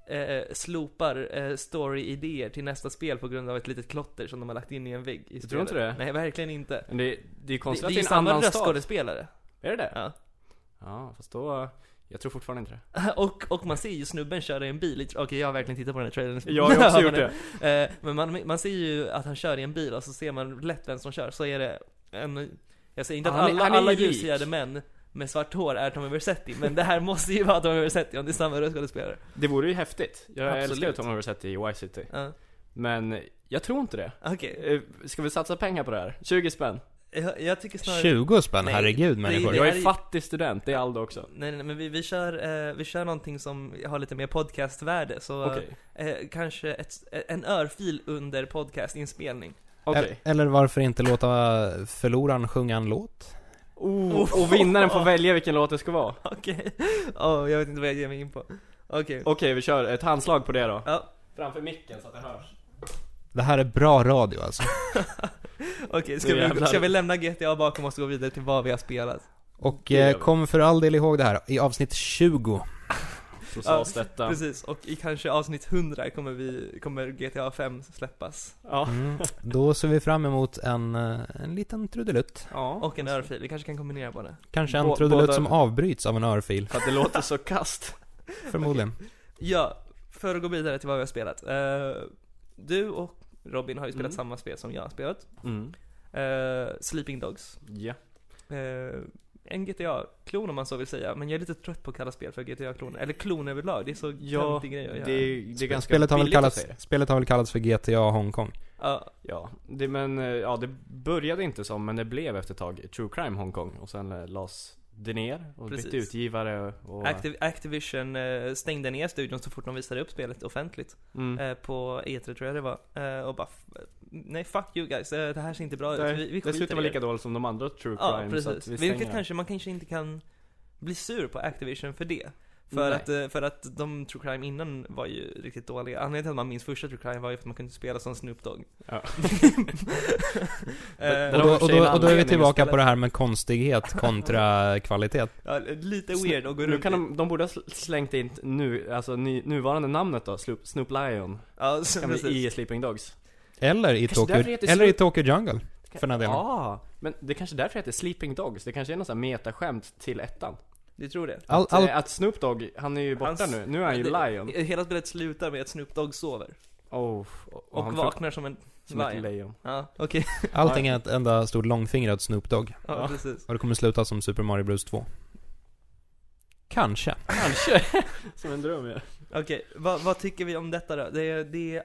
eh, slopar eh, story-idéer till nästa spel på grund av ett litet klotter som de har lagt in i en vägg i Du tror inte det? Nej, verkligen inte. Men det, det är Det, det konstigt är att ju det är en samma annan stad. röstskådespelare. Är det det? Ja. Ja, fast då, jag tror fortfarande inte det. och, och man ser ju snubben köra i en bil, okej jag har verkligen tittat på den här trailern Jag har också gjort det. Eh, Men man, man ser ju att han kör i en bil och så ser man lätt vem som kör, så är det en Jag säger inte att Han alla, han är alla ljushyade män med svart hår är Tommy Versetti, men det här måste ju vara Tommy Versetti om det är samma röstskådespelare Det vore ju häftigt. Jag Absolut. älskar Tommy Versetti i Y-City. Ja, Men jag tror inte det. okej Eh, Ska vi satsa pengar på det här? 20 spänn? Jag, jag tycker snarare 20 spänn, Nej, herregud det- människor. det- Jag är är- fattig student, det är Aldo också. Nej, nej, men vi, vi kör, eh, vi kör någonting som har lite mer podcastvärde, så Okej. eh, kanske ett, en örfil under podcastinspelning. Okej. Eller varför inte låta förloraren sjunga en låt? Oh, och vinnaren får välja vilken låt det ska vara. Okej, Åh, jag vet inte vad jag ger mig in på. Okej. Okej, vi kör ett handslag på det då. Ja, Framför micken så att det hörs. Det här är bra radio alltså. okej, ska, vi, ska vi lämna GTA bakom oss och gå vidare till vad vi har spelat? Och eh, kom för all del ihåg det här, i avsnitt 20 så Ja, sades detta. Precis, och i kanske avsnitt 100 kommer vi, kommer GTA 5 släppas. Ja. Mm. Då ser vi fram emot en, eh, en liten trudelutt. ja. Och en örfil, vi kanske kan kombinera båda. Kanske en Bå- trudelutt båda- som avbryts av en örfil, För att det låter så kast. förmodligen. Ja, för att gå vidare till vad vi har spelat. Eh, du och Robin har ju spelat Mm. samma spel som jag har spelat. Mm. Eh, Sleeping Dogs. Ja. Eh, en GTA-klon om man så vill säga, men jag är lite trött på att kalla spel för GTA-kloner. Eller klon överlag, det är så Ja, töntig grej att det, göra. är- det är ganska spelet, har väl kallats, det. spelet har väl kallats för GTA Hongkong. Ja, Ja, det, men eh, ja, det började inte som, men det blev efter ett tag True Crime Hongkong och sen eh, lades det ner och bytte Precis. utgivare och... Activ- Activision eh, stängde ner studion så fort de visade upp spelet offentligt. Mm. Eh, på E3 tror jag det var. Eh, och bara, nej fuck you guys, det här ser inte bra ut. Vi, vi vara det." lika dåligt som de andra True Ja, Crime så att precis. vi Vilket kanske, man kanske inte kan bli sur på Activision för det. För Nej. att, eh, för att de True Crime innan var ju riktigt dåliga. Anledningen till att man minns första True Crime var ju för att man kunde spela som Snoop Dogg. Ja. Eh, Och då, och och då, och då är vi tillbaka på det här med konstighet kontra kvalitet. ja, lite weird att gå Nu runt kan i. de, de borde ha sl- slängt in nu, alltså ny, nuvarande namnet då, Snoop, Snoop Lion, Ja, kan bli precis. i Sleeping Dogs Eller i Tokyo, eller i Tokyo Jungle. För den här delen. Ja, men det kanske är därför det heter Sleeping Dogs, det kanske är någon sån här metaskämt till ettan Du tror det? All, att, all, eh, att Snoop Dogg, han är ju borta Hans- nu, nu är han ju det- Lion Hela spelet slutar med att Snoop Dogg sover. oh, och, Och han vaknar som en som lion. lejon Ja, okej. allting är ett enda stort långfingrat Snoop Dogg. Ja, Ja. precis. Och det kommer sluta som Super Mario Bros 2. Kanske. Kanske, som en dröm ja. Okej, vad, vad tycker vi om detta då? Det det är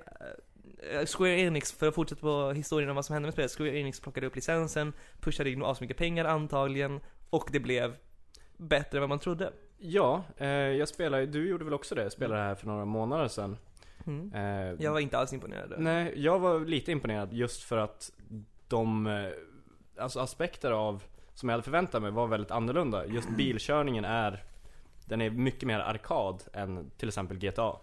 eh, Square Enix, för att fortsätta på historien om vad som hände med spelet, Square Enix plockade upp licensen, pushade in asmycket pengar antagligen, och det blev bättre än vad man trodde. Ja, eh, jag spelade, du gjorde väl också det? Jag spelade det här för några månader sedan Mm. eh, Jag var inte alls imponerad. Nej, jag var lite imponerad just för att de, eh, alltså aspekter av, som jag hade förväntat mig var väldigt annorlunda. Just bilkörningen är, den är mycket mer arkad än till exempel GTA.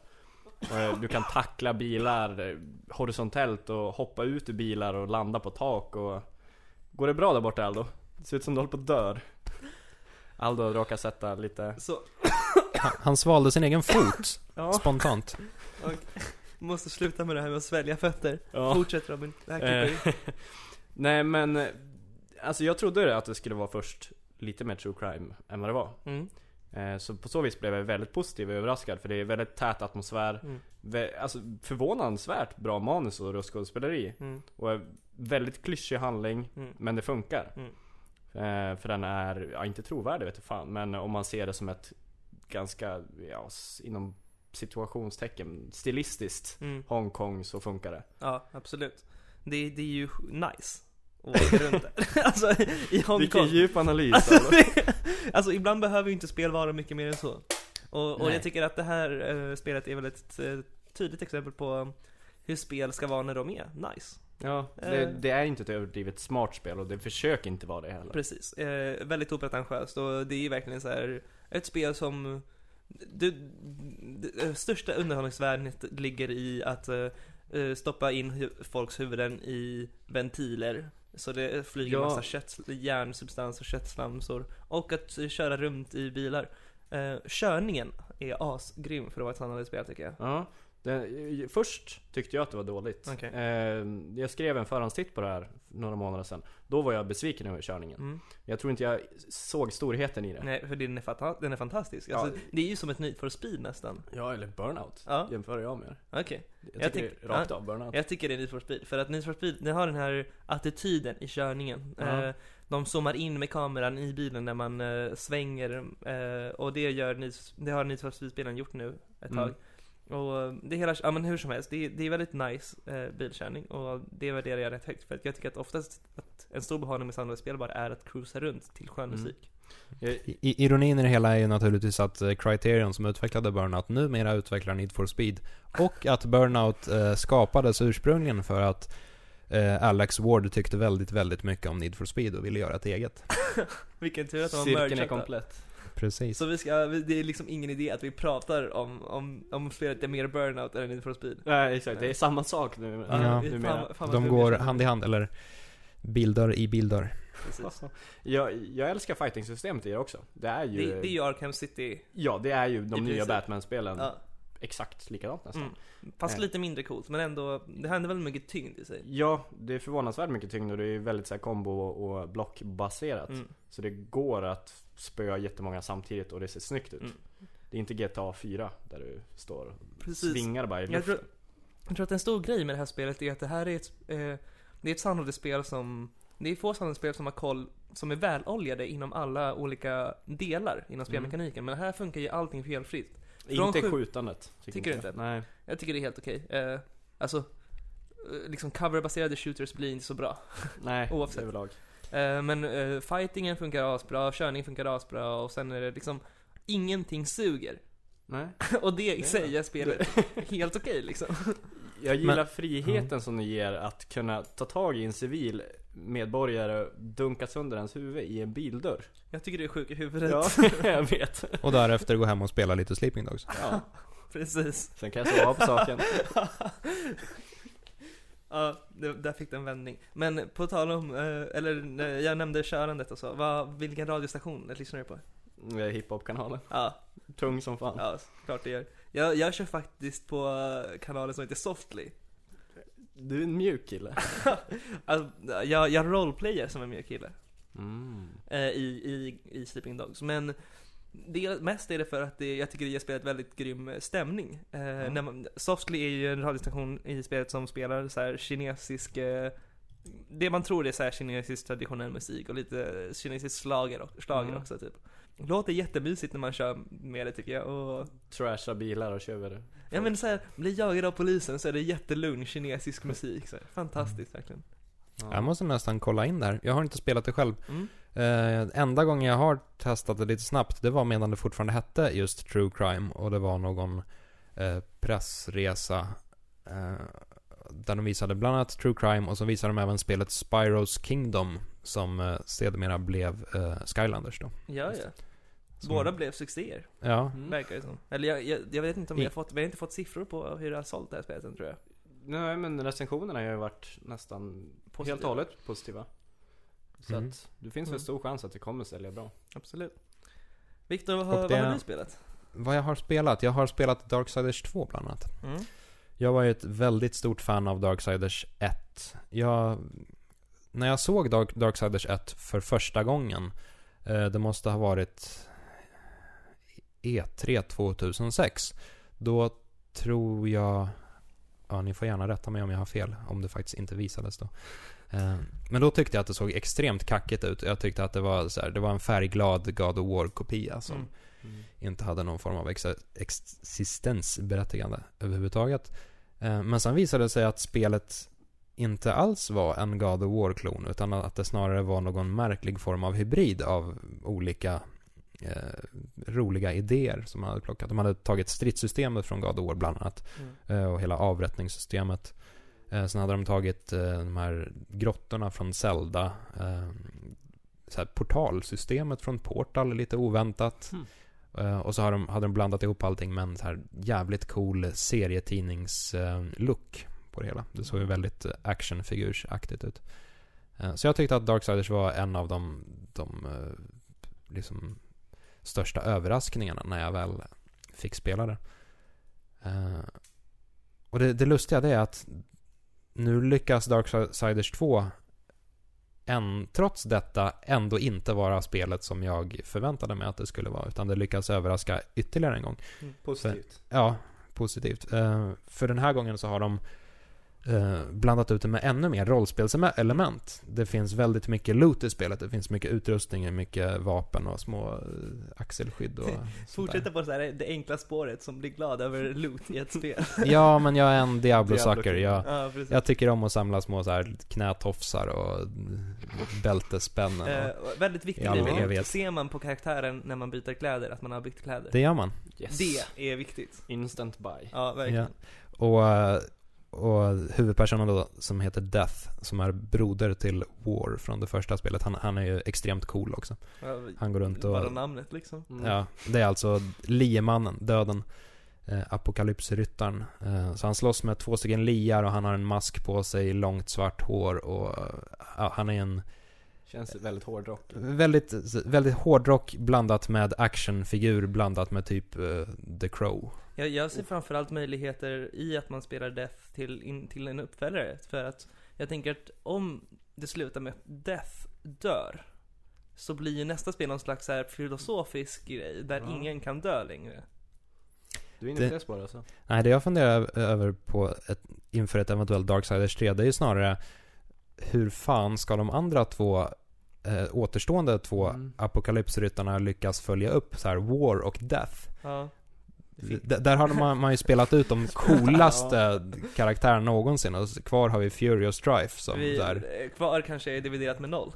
Eh, Du kan tackla bilar eh, horisontellt och hoppa ut ur bilar och landa på tak och Går det bra där borta Aldo? Det ser ut som du håller på att dör Aldo råkar sätta lite Så, Han, han svalde sin egen fot, Ja, spontant. måste sluta med det här med att svälja fötter. ja. Fortsätt Robin, det här Eh, klipper vi. Nej men, eh, alltså jag trodde att det skulle vara först lite mer true crime än vad det var. Mm. Eh, Så på så vis blev jag väldigt positiv och överraskad för det är väldigt tät atmosfär. Mm. Alltså förvånansvärt bra manus och skådespeleri. Mm. Och eh, väldigt klyschig handling, Mm. men det funkar. Eh, För den är, ja inte trovärdig vet jag fan, men om man ser det som ett ganska, ja, inom situationstecken, stilistiskt Mm. Hongkong så funkar det. Ja, absolut. Det, det är ju nice runt alltså, i Hongkong. Vilken djup analys Alltså, det, alltså ibland behöver ju inte spel vara mycket mer än så. Och, och jag tycker att det här eh, spelet är väl ett eh, tydligt exempel på hur spel ska vara när de är nice. Ja, det, Eh. det är inte ett överdrivet smart spel och det försöker inte vara det heller. Precis. Eh, väldigt opretentiöst och det är ju verkligen så här ett spel som det, det, största underhållningsvärdet ligger i att eh, eh, stoppa in hu- folks huvuden i ventiler så det flyger Ja. massa kött, järnsubstans och köttslamsor och att köra runt i bilar. Eh, körningen är asgrym för att vara ett standardspel spel tycker jag. Ja, det, först tyckte jag att det var dåligt. Okej. Eh, jag skrev en förhandstitt på det här för några månader sedan. Då var jag besviken över körningen. Mm. Jag tror inte jag såg storheten i det. Nej, för den är, fanta- den är fantastisk. Ja. Alltså, det är ju som ett Need for Speed nästan. Ja, eller Burnout. Ja. Jämför jag med. Okej. Jag, Jag tycker tyck- rakt av Burnout. Jag tycker det är Need for Speed, för att Need for Speed, den har den här attityden i körningen. Ja. Eh, de zoomar in med kameran i bilen när man eh, svänger, eh, och det gör Need, det har Need for Speed-spelen gjort nu ett Mm. Och eh, det är hela, ja men hur som helst, det är, det är väldigt nice eh, bilkörning och det värderar jag rätt högt för att jag tycker att oftast att en stor behållning med standardspel bara är att cruisa runt till skön Mm. musik. Jag, I, ironin i det hela är ju naturligtvis att eh, Criterion som utvecklade Burnout numera utvecklar Need for Speed. Och att Burnout eh, skapades ursprungligen för att eh, Alex Ward tyckte väldigt, väldigt mycket om Need for Speed och ville göra ett eget. Vilken tur att de har cirkeln är komplett. Precis. Så vi ska, det är liksom ingen idé att vi pratar om, om, om spelet är mer burnout än Need for Speed. Nej, exakt. Det är samma sak nu. Ja. numera. fan vad De går hand i hand, eller bildörr i bildörr. Jag, jag älskar fighting-systemet i det också. Det är ju... Det, det är ju Arkham City. Ja, det är ju de nya. Batman-spelen. Ja. Exakt likadant nästan. Mm. Fast Eh. lite mindre coolt, men ändå, det händer väldigt mycket tyngd i sig. Ja, det är förvånansvärt mycket tyngd och det är väldigt så här kombo och blockbaserat. Mm. Så det går att spöa jättemånga samtidigt och det ser snyggt ut. Mm. Det är inte GTA 4 där du står och Precis. svingar bara i Jag luften. tror, jag tror att en stor grej med det här spelet är att det här är ett, eh, det är ett sandlådespel som, det är få sandlådespel som har koll, som är väloljade inom alla olika delar Mm. inom spelmekaniken. Men här funkar ju allting felfritt. Från Inte sju- skjutandet. Tycker du inte? Nej. Jag tycker det är helt okej. Eh, alltså, eh, liksom coverbaserade shooters blir inte så bra. Nej, Oavsett. överlag. Eh, men eh, fightingen funkar asbra, körning funkar asbra och sen är det liksom ingenting suger. Nej. och det i sig gör spelet helt okej liksom. Jag gillar Men- friheten som det ger att kunna ta tag i en civil medborgare och dunka sönder hans huvud i en bildörr. Jag tycker det är sjuk i huvudet. Ja, jag vet. Och därefter gå hem och spela lite Sleeping Dogs. Ja. Precis. Sen kan jag sova på saken. ja, det, där fick det en vändning. Men på tal om, eh, eller eh, jag nämnde körandet och så. Vad, vilken radiostation lyssnar du på? Hiphop-kanalen. Ja, Tung som fan. ja klart det gör. Jag, jag kör faktiskt på eh, kanalen som heter Softly. Du är en mjuk kille. Alltså, jag, jag roleplayar som en mjuk kille. Mm. eh, i, i, i Sleeping Dogs. Men det, mest är det för att det, jag tycker det ger spelet väldigt grym stämning. Eh, när man, Softly är ju en radiostation i spelet som spelar så här kinesisk eh, det man tror är så här kinesisk traditionell musik och lite kinesisk slager, slager Mm. också typ. Låter jättemysigt när man kör med det tycker jag och Trasha bilar och tjuvar. Ja men så här, blir jagad av polisen så är det jättelugn kinesisk musik så här. Fantastiskt verkligen. Jag måste nästan kolla in där. Jag har inte spelat det själv. Mm. Eh, enda gången jag har testat det lite snabbt, det var medan det fortfarande hette just True Crime och det var någon eh, pressresa eh, där de visade bland annat True Crime och så visade de även spelet Spyros Kingdom som eh, sedermera blev eh, Skylanders då. Ja Just ja. Som- Båda blev succéer. Ja, Mm. Verkar det som. Eller jag, jag, jag vet inte om vi har fått, vi har inte fått siffror på hur det har sålt det här spelet tror jag. Nej men recensionerna har ju varit nästan Positiva. helt och hållet positiva. Så Mm. att det finns Mm. väl stor chans att det kommer sälja bra. Absolut. Viktor, vad, har- det- vad har du spelat? vad jag har spelat? Jag har spelat Darksiders 2 bland annat. Mm. Jag var ju ett väldigt stort fan av Darksiders 1. Jag, när jag såg Dark, Darksiders 1 för första gången, eh, det måste ha varit E3 2006. Då tror jag, ja ni får gärna rätta mig om jag har fel, om det faktiskt inte visades då. Eh, Men då tyckte jag att det såg extremt kackigt ut. Jag tyckte att det var, så här, det var en färgglad God of War-kopia som Mm. inte hade någon form av ex existensberättigande överhuvudtaget. Eh, Men sen visade det sig att spelet inte alls var en God of War-klon, utan att det snarare var någon märklig form av hybrid av olika eh, roliga idéer som man hade plockat. De hade tagit stridssystemet från God of War bland annat, Mm. eh, och hela avrättningssystemet. Eh, sen hade de tagit eh, de här grottorna från Zelda, eh, så här portalsystemet från Portal, lite oväntat. Mm. Eh, och så har de, hade de blandat ihop allting med en så här jävligt cool serietidnings-look på det hela. Det såg ju väldigt eh, actionfigursaktigt ut. Eh, så jag tyckte att Darksiders var en av de, de eh, liksom största överraskningarna när jag väl fick spela det. Eh, och det, det lustiga det är att nu lyckas Darksiders 2 än, trots detta ändå inte vara spelet som jag förväntade mig att det skulle vara. Utan det lyckas överraska ytterligare en gång. Positivt. Ja, positivt. Eh, för den här gången så har de eh, blandat ut det med ännu mer rollspelselement. Det finns väldigt mycket loot i spelet. Det finns mycket utrustning, mycket vapen och små eh, axelskydd och Fortsätta på så här, det enkla spåret som blir glad över loot i ett spel. Ja, men jag är en Diablo-sucker. Jag, ja, precis. jag tycker om att samla små så här knätofsar och bältespännen. Eh, Och, väldigt viktig I all grej, evighet. ser man på karaktären när man byter kläder att man har bytt kläder? det gör man. Yes. Det är viktigt. Instant buy. Ja, verkligen. Och, eh, och huvudpersonen då, som heter Death, som är broder till War från det första spelet, han, han är ju extremt cool också. Han går runt och... Bara namnet liksom. Mm. Ja, det är alltså liemannen, döden. Eh, apokalypsryttaren. Eh, så han slåss med två stycken liar och han har en mask på sig, långt svart hår och... ja, han är en Känns väldigt hårdrock. Väldigt, väldigt hårdrock blandat med actionfigur blandat med typ eh, The Crow. Jag, jag ser framförallt möjligheter i att man spelar Death till, in, till en uppföljare. För att jag tänker att om det slutar med att Death dör, så blir ju nästa spel någon slags här filosofisk grej, där Ja. ingen kan dö längre. Du är inne på det spåret alltså? Nej, det jag funderar över på ett, inför ett eventuellt Darksiders 3, det är ju snarare hur fan ska de andra två eh, återstående två Mm. apokalypsryttarna lyckas följa upp så här War och Death? Ja. Där har man, man ju spelat ut de coolaste karaktärerna någonsin och kvar har vi Fury och Strife som Vi, där, eh, kvar kanske är dividerat med noll.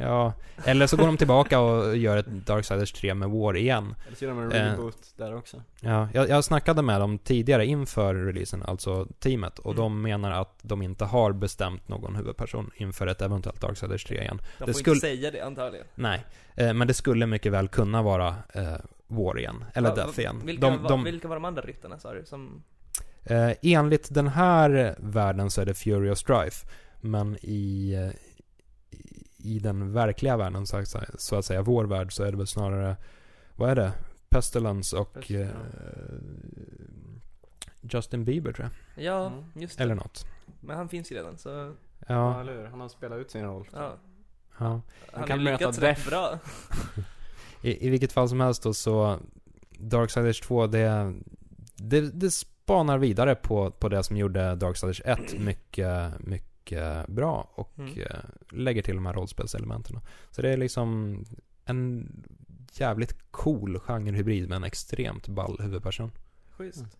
ja, eller så går de tillbaka och gör ett Darksiders 3 med War igen. Eller så gör de en Eh. reboot där också. Ja, jag, jag snackade med dem tidigare inför releasen, alltså teamet, och Mm. de menar att de inte har bestämt någon huvudperson inför ett eventuellt Darksiders 3 igen. De Det får skulle- inte säga det antagligen. Nej, eh, men det skulle mycket väl kunna vara eh, War igen, eller Va- Death igen. Vilka, De, var, de, vilka var de andra ryttarna sa du? Som... eh, enligt den här världen så är det Fury och Strife, men i, eh, i- i den verkliga världen, så att, säga, så att säga, vår värld, så är det väl snarare, vad är det? Pestilence och Pestilence, eh, Justin Bieber tror jag. Ja, Mm. just det. Eller något. Men han finns ju redan, så Ja, Ja, eller hur? Han har spelat ut sin roll. ja. ja. Han kan har möta rätt bra. I, I vilket fall som helst då så Darksiders 2 det, det, det spanar vidare på, på det som gjorde Darksiders 1 mycket, mycket bra och Mm. eh, lägger till de här rollspelselementen. Så det är liksom en jävligt cool genrehybrid med en extremt ball huvudperson. Schysst. Mm.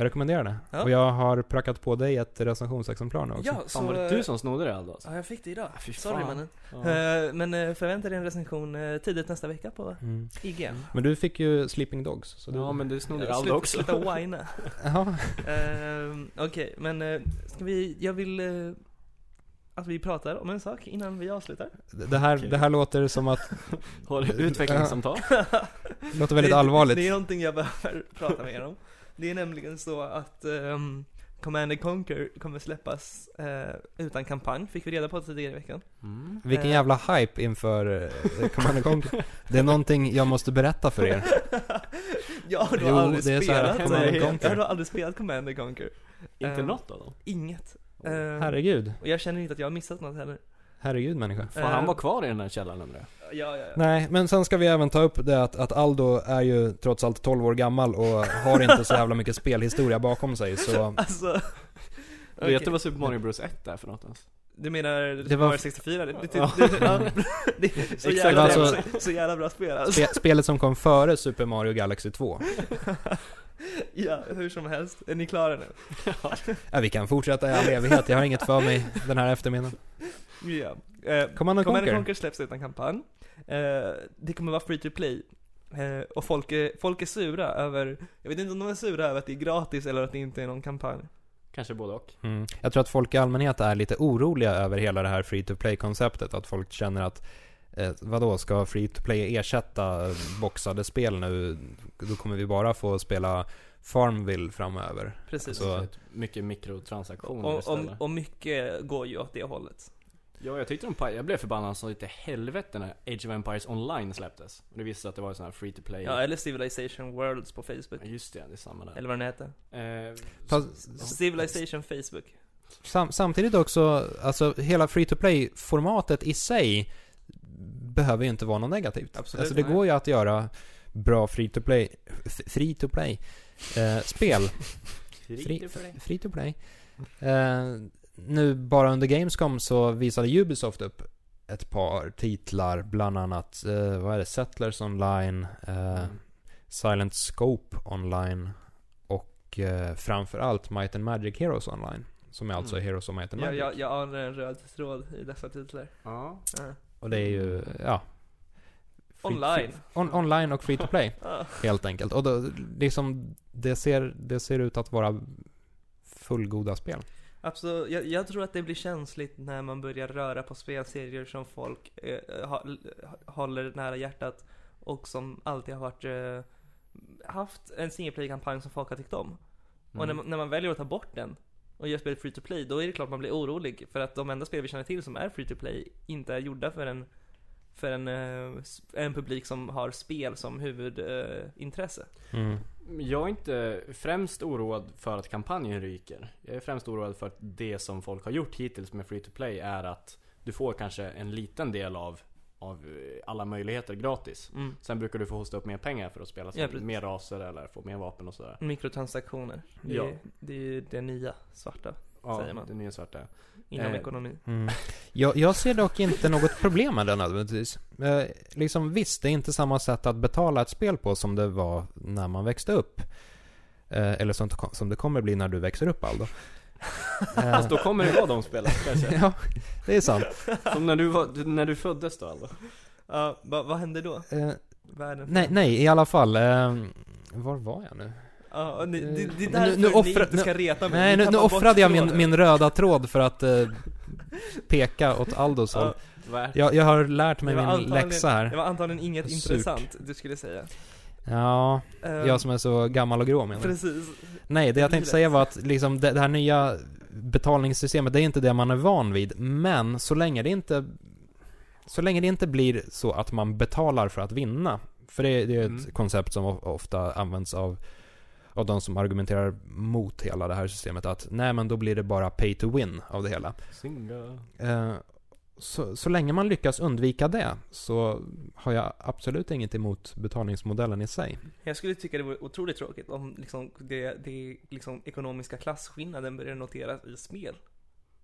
Jag rekommenderar det. Ja. Och jag har prackat på dig ett recensionsexemplar nu också. Ja, Fan så... var det du som snodde det Aldo? Ja, jag fick det idag. Ah, Sorry fan. mannen. Ja. Eh, Men eh, förvänta dig en recension eh, tidigt nästa vecka på Mm. IG. Men du fick ju Sleeping Dogs. Så du... Ja men du snodde Eh, Aldo också. Sluta whina. Ehm, Okej, men eh, ska vi, jag vill att vi pratar om en sak innan vi avslutar. Det här, Okej. det här låter som att, Har du utvecklingssamtal? det låter väldigt det, allvarligt. Det är någonting jag behöver prata med er om. Det är nämligen så att um, Command and Conquer kommer släppas eh, utan kampanj, fick vi reda på tidigare i veckan. Mm. Vilken Eh. jävla hype inför eh, Command and Conquer. Det är någonting jag måste berätta för er. jag har då Jo, aldrig det är så här spelat Command and Jag Conquer. har då aldrig spelat Command and Conquer. Inte Eh, något av dem? Inget. Eh, Herregud. och jag känner inte att jag har missat något heller. Herregud människa. Eh. han var kvar i den där källaren undrar jag. Ja, ja, ja. Nej, men sen ska vi även ta upp det att, att Aldo är ju trots allt 12 år gammal och har inte så jävla mycket spelhistoria bakom sig så Alltså. Vet okej. du vad Super Mario Bros 1 är för något ens? Du menar Det Super var- Mario 64? Det, det, Ja. det, det, ja, det är så, jävla, Alltså- så, så jävla bra spel alltså. spe, spelet som kom före Super Mario Galaxy 2. Ja, hur som helst. Är ni klara nu? Ja, vi kan fortsätta i all evighet, jag har inget för mig den här eftermiddagen. Ja. Eh, Command and Command and Conquer. Conquer släpps utan kampanj. Eh, det kommer vara free to play. Eh, och folk är, folk är sura över, jag vet inte om de är sura över att det är gratis eller att det inte är någon kampanj. Kanske både och. Mm. Jag tror att folk i allmänhet är lite oroliga över hela det här free to play-konceptet. Att folk känner att eh, vadå, ska free to play ersätta boxade spel nu? Då kommer vi bara få spela Farmville framöver. Precis. Så- Ett mycket mikrotransaktioner och, och, istället. och mycket går ju åt det hållet. Ja, jag tyckte de pa- jag blev förbannad så lite helvete när Age of Empires online släpptes. Och det visade sig att det var en sån här free to play. Ja, eller Civilization Worlds på Facebook. Ja, just det, det är samma där. Eller vad den heter. Eh, Fast- s- Civilization Facebook. Sam, samtidigt också, alltså hela free to play-formatet i sig behöver ju inte vara något negativt. Absolut, alltså det nej. går ju att göra bra free to play, f- free to play, eh, spel Free to play. Free to play. Eh, nu bara under Gamescom så visade Ubisoft upp ett par titlar, bland annat, eh, vad är det, Settlers Online, eh, Mm. Silent Scope Online och eh, framförallt Might and Magic Heroes Online. Som är alltså Mm. Heroes of Might and Jag, Magic. jag, jag anar en röd tråd i dessa titlar. Ja. Ja. Och det är ju, ja. Free- Online. free- on, online och free to play, helt enkelt. Och då, liksom, det ser, det ser ut att vara fullgoda spel. Absolut, jag, jag tror att det blir känsligt när man börjar röra på spelserier som folk eh, ha, håller nära hjärtat och som alltid har varit eh, haft en single play kampanj som folk har tyckt om. Och när, Mm. man- när man väljer att ta bort den, och gör spelet free to play, då är det klart man blir orolig. För att de enda spel vi känner till som är free to play inte är gjorda för en, för en, eh, en publik som har spel som huvudintresse. Mm. Jag är inte främst oroad för att kampanjen ryker. Jag är främst oroad för att det som folk har gjort hittills med free to play är att du får kanske en liten del av, av eh, alla möjligheter gratis. Mm. Sen brukar du få hosta upp mer pengar för att spela Ja, mer raser eller få mer vapen och sådär. Mikrotransaktioner. Det, Ja. är, det är ju det nya svarta Ja, Säger man. det nya svarta. inom Eh, ekonomi. Mm. Jag, jag ser dock inte något problem med det nödvändigtvis. Eh, liksom visst, det är inte samma sätt att betala ett spel på som det var när man växte upp. Eh, eller som, som det kommer bli när du växer upp Aldo. Eh, Fast då kommer det vara de spelen kanske. ja, det är sant. Som när du, var, när du föddes då alltså. Ja, va, vad hände då? Eh, Världen nej, nej, i alla fall. Eh, var var jag nu? Ja, det, det, det är Nu- därför nu ni offra- inte ska reta mig. Nej, Ni nu, nu offrade jag min, min röda tråd för att eh, peka åt Aldos håll. Ja. Jag, jag har lärt mig det min läxa Det här. var antagligen inget Surt. intressant du skulle säga. Ja, Eh, jag som är så gammal och grå menar? Precis. Nej, det jag tänkte säga var att liksom det, det här nya betalningssystemet, det är inte det man är van vid. Men så länge det inte så länge det inte blir så att man betalar för att vinna. För det, det är ett Mm. koncept som ofta används av, av de som argumenterar mot hela det här systemet. Att nej men då blir det bara pay to win av det hela. Singa. Eh, så, så länge man lyckas undvika det så har jag absolut inget emot betalningsmodellen i sig. Jag skulle tycka det vore otroligt tråkigt om liksom det, det liksom ekonomiska klasskillnaden börjar noteras i spel.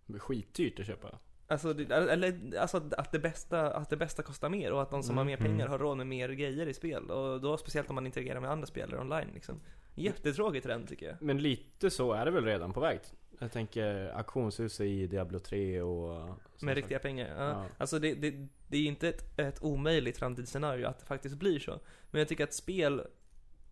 Det blir skitdyrt att köpa. Alltså, eller, alltså att, det bästa, att det bästa kostar mer och att de som Mm, har mer pengar mm. har råd med mer grejer i spel. Och då speciellt om man interagerar med andra spelare online liksom. Jättetråkigt trend tycker jag. Men lite så är det väl redan på väg. Jag tänker auktionshuset i Diablo 3 och... Med riktiga pengar. Ja. Ja. Alltså det, det, det är inte ett, ett omöjligt framtidsscenario att det faktiskt blir så. Men jag tycker att spel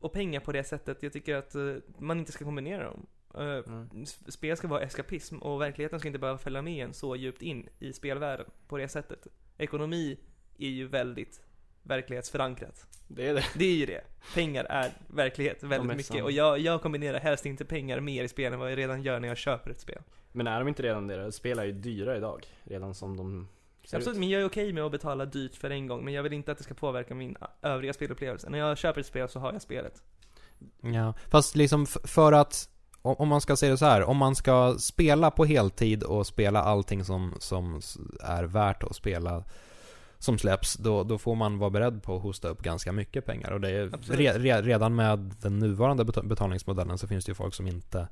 och pengar på det sättet, jag tycker att eh, man inte ska kombinera dem. Eh, Mm. Spel ska vara eskapism och verkligheten ska inte behöva följa med en så djupt in i spelvärlden på det sättet. Ekonomi är ju väldigt verklighetsförankrat. Det är det. Det är ju det. Pengar är verklighet väldigt är mycket. sant. Och jag, jag kombinerar helst inte pengar mer i spel än vad jag redan gör när jag köper ett spel. Men är de inte redan det? Spel är ju dyra idag. Redan som de ser Absolut, ut. men jag är okej med att betala dyrt för en gång, men jag vill inte att det ska påverka min övriga spelupplevelse. När jag köper ett spel så har jag spelet. Ja, fast liksom för att om man ska säga det så här, om man ska spela på heltid och spela allting som, som är värt att spela som släpps, då, då får man vara beredd på att hosta upp ganska mycket pengar. Och det är re, re, redan med den nuvarande bet- betalningsmodellen så finns det ju folk som inte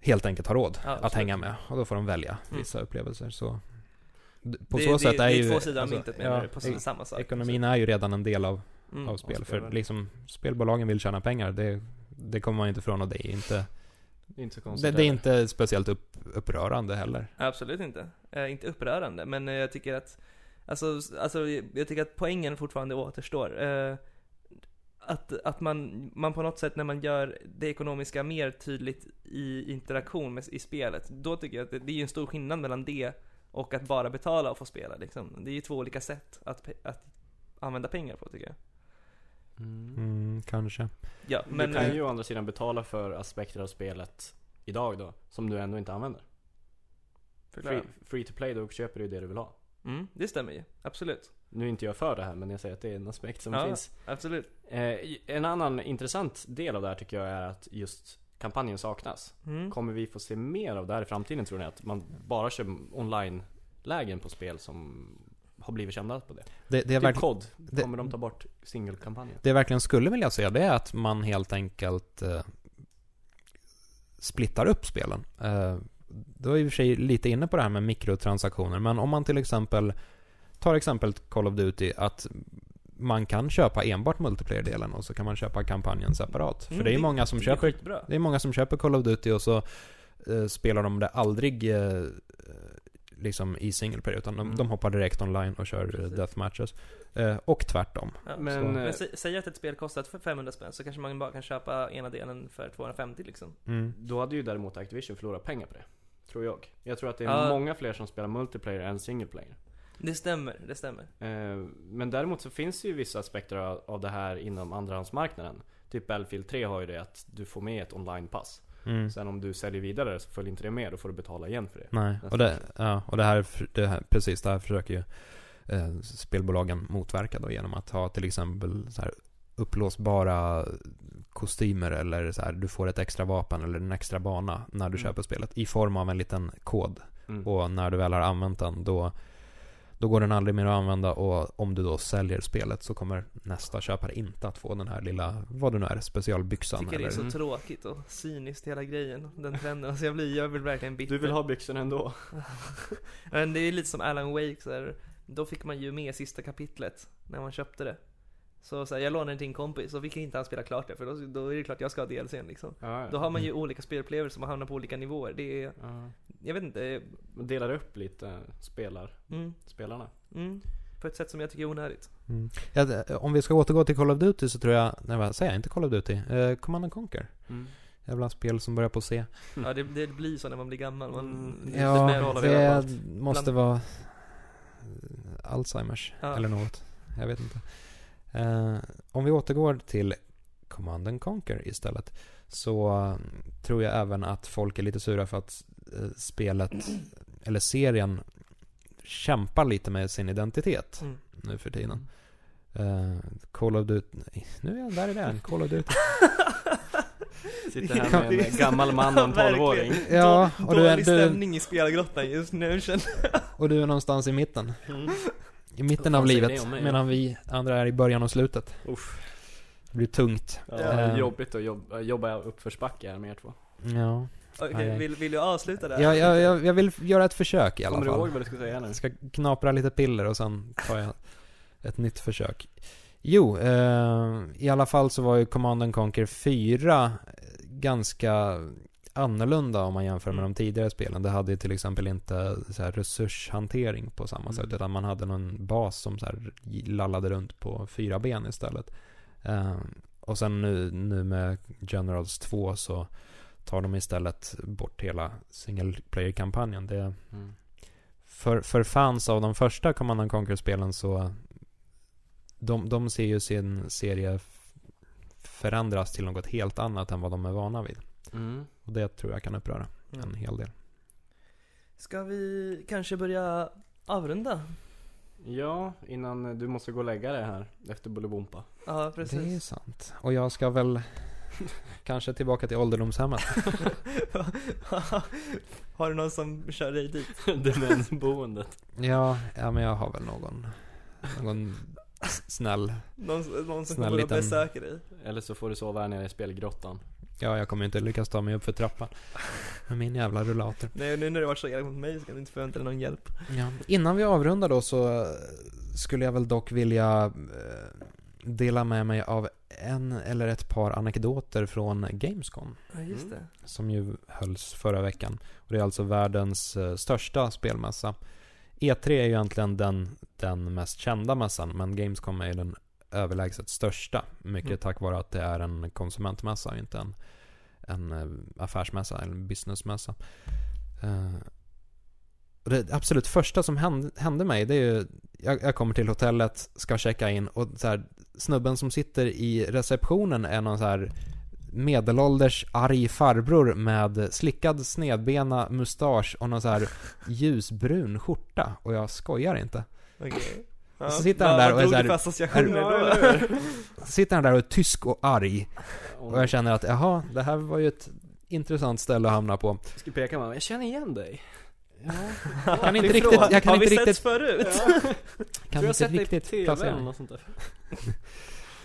helt enkelt har råd Ja, att hänga med. Och då får de välja Mm. vissa upplevelser. Så på det, så det, sätt det, är det ju... två sidor av alltså, myntet menar ja, du, på e- samma sak. Ekonomin är ju redan en del av, Mm. av spel. För liksom, spelbolagen vill tjäna pengar. Det, det kommer man inte ifrån och det är inte... Det är inte så Det, konstigt. det är inte speciellt upp, upprörande heller. Absolut inte. Eh, inte upprörande, men eh, jag tycker att Alltså, alltså jag tycker att poängen fortfarande återstår. Eh, att, att man, man på något sätt när man gör det ekonomiska mer tydligt i interaktion med, i spelet, då tycker jag att det, det är en stor skillnad mellan det och att bara betala och få spela liksom. Det är ju två olika sätt att, att använda pengar på tycker jag. Mm. Mm, kanske. Ja, Men du kan ju å andra sidan betala för aspekter av spelet idag då, som du ändå inte använder. Free, free to play, då köper du det du vill ha. Mm, det stämmer ju. Absolut. Nu är inte jag för det här, men jag säger att det är en aspekt som Ja. finns. Absolut. Eh, en annan intressant del av det här tycker jag är att just kampanjen saknas. Mm. Kommer vi få se mer av det här i framtiden tror ni? Att man bara kör online-lägen på spel som har blivit kända på det? Det, det, jag Typ COD, det- kommer de ta bort singelkampanjen? det jag verkligen skulle vilja se, det är att man helt enkelt eh, splittar upp spelen. Eh, då är jag i och för sig lite inne på det här med mikrotransaktioner, men om man till exempel tar exemplet Call of Duty, att man kan köpa enbart multiplayer-delen och så kan man köpa kampanjen separat. För Mm, det är många som Det är köper. Det är många som köper Call of Duty och så eh, spelar de det aldrig eh, liksom i single player utan de, Mm. de hoppar direkt online och kör eh, Precis. deathmatches. Eh, och tvärtom. Ja, Men, eh, men sä, säg att ett spel kostat för 500 spänn så kanske man bara kan köpa ena delen för 250 liksom. Mm. Då hade ju däremot Activision förlorat pengar på det. Tror jag. Jag tror att det är Ja. många fler som spelar multiplayer än single player. Det stämmer, det stämmer. Eh, Men däremot så finns det ju vissa aspekter av av det här inom andrahandsmarknaden. Typ Battlefield 3 har ju det att du får med ett online-pass. Mm. Sen om du säljer vidare så följer inte det med, då får du betala igen för det. Nej, och det, ja, och det här, det här, precis, det här försöker ju eh, spelbolagen motverka då genom att ha till exempel så här upplåsbara kostymer eller så här, du får ett extra vapen eller en extra bana när du Mm. köper spelet i form av en liten kod. Mm. Och när du väl har använt den då, då går den aldrig mer att använda och om du då säljer spelet så kommer nästa köpare inte att få den här lilla, vad det nu är, specialbyxan Jag tycker det är eller... så Mm. tråkigt och cyniskt hela grejen, den trenden. Alltså jag blir, jag blir verkligen bitter. Du vill ha byxorna ändå? Men det är lite som Alan Wake så här. Då fick man ju med sista kapitlet när man köpte det. Så, så här, jag lånade det till en kompis, så fick inte han spela klart det, för då, då är det klart jag ska ha DLCn liksom. Ja, ja. Då har man ju olika spelupplevelser, man hamnar på olika nivåer. Det är, Ja. Jag vet inte, Man delar upp lite spelar, mm, spelarna. mm, på ett sätt som jag tycker är onödigt. Mm. Ja, det- om vi ska återgå till Call of Duty så tror jag, nej vad säger jag, inte Call of Duty, eh, Command and Conquer. Mm. Jävla spel som börjar på C. Ja, det, det blir så när man blir gammal. Man, Mm, det är Ja, det allt. måste Bland- vara Alzheimers Ja. eller något. Jag vet inte. Eh, om vi återgår till Command and Conquer istället. Så eh, tror jag även att folk är lite sura för att eh, spelet, eller serien, kämpar lite med sin identitet Mm. nu för tiden. Eh, Call of Duty, nu är jag där igen, Call of Duty. Sitter här med en gammal man och en tolvåring. Ja, och du är, Dålig du, stämning i spelgrottan just nu känner och du är någonstans i mitten. Mm. I mitten av livet, det mig? medan vi andra är i början och slutet. Uff. Det blir tungt. Ja, Eh. Jobbigt att jobba, jobba uppförsbacke här med er två. Ja. Okej, Nej. vill, vill du avsluta där? Jag, jag, jag, jag vill göra ett försök i alla Kommer du ihåg fall. vad du ska säga nu? Jag ska knapra lite piller och sen tar jag ett nytt försök. Jo, eh, i alla fall så var ju Command and Conquer 4 ganska annorlunda om man jämför med Mm. de tidigare spelen. Det hade ju till exempel inte så här resurshantering på samma Mm. sätt, utan man hade någon bas som så här lallade runt på fyra ben istället. Eh, och sen nu, nu med Generals 2 så tar de istället bort hela single player-kampanjen. Det, Mm. för, för fans av de första Command and Conquer-spelen så de, de ser ju sin serie förändras till något helt annat än vad de är vana vid. Mm. Och det tror jag kan uppröra en Mm. hel del. Ska vi kanske börja avrunda? Ja, innan du måste gå och lägga dig här efter Bolibompa. Ja, Det är precis. sant. Och jag ska väl kanske tillbaka till ålderdomshemmet. Har du någon som kör dig dit? Demensboendet. Ja, ja men jag har väl någon, någon snäll. Någon, någon som Snäll kommer och liten- besöker dig? Eller så får du sova här nere i spelgrottan. Ja, jag kommer ju inte lyckas ta mig upp för trappan. Med min jävla rullator. Nej, nu när du varit så elak mot mig så kan du inte förvänta dig någon hjälp. Ja. Innan vi avrundar då så skulle jag väl dock vilja eh, dela med mig av en eller ett par anekdoter från Gamescom. Ja, just Mm. det. Som ju hölls förra veckan. Och det är alltså världens eh, största spelmässa. E3 är ju egentligen den, den mest kända mässan, men Gamescom är den överlägset största. Mycket Mm. tack vare att det är en konsumentmässa och inte en, en eh, affärsmässa eller en businessmässa. Och det absolut första som hände, hände mig, det är ju, jag, jag kommer till hotellet, ska checka in och så här, snubben som sitter i receptionen är någon så här medelålders arg farbror med slickad snedbena mustasch och någon så här ljusbrun skjorta. Och jag skojar inte. Okej. Ja. Så sitter han där och är drog så här- du för associationer Ja, då? Sitter han där och är tysk och arg. Och jag känner att, jaha, det här var ju ett intressant ställe att hamna på. jag ska peka med jag känner igen dig. Jag kan inte riktigt, jag kan har inte vi setts riktigt, förut? kan Tror jag inte på riktigt TV placera eller något sånt där.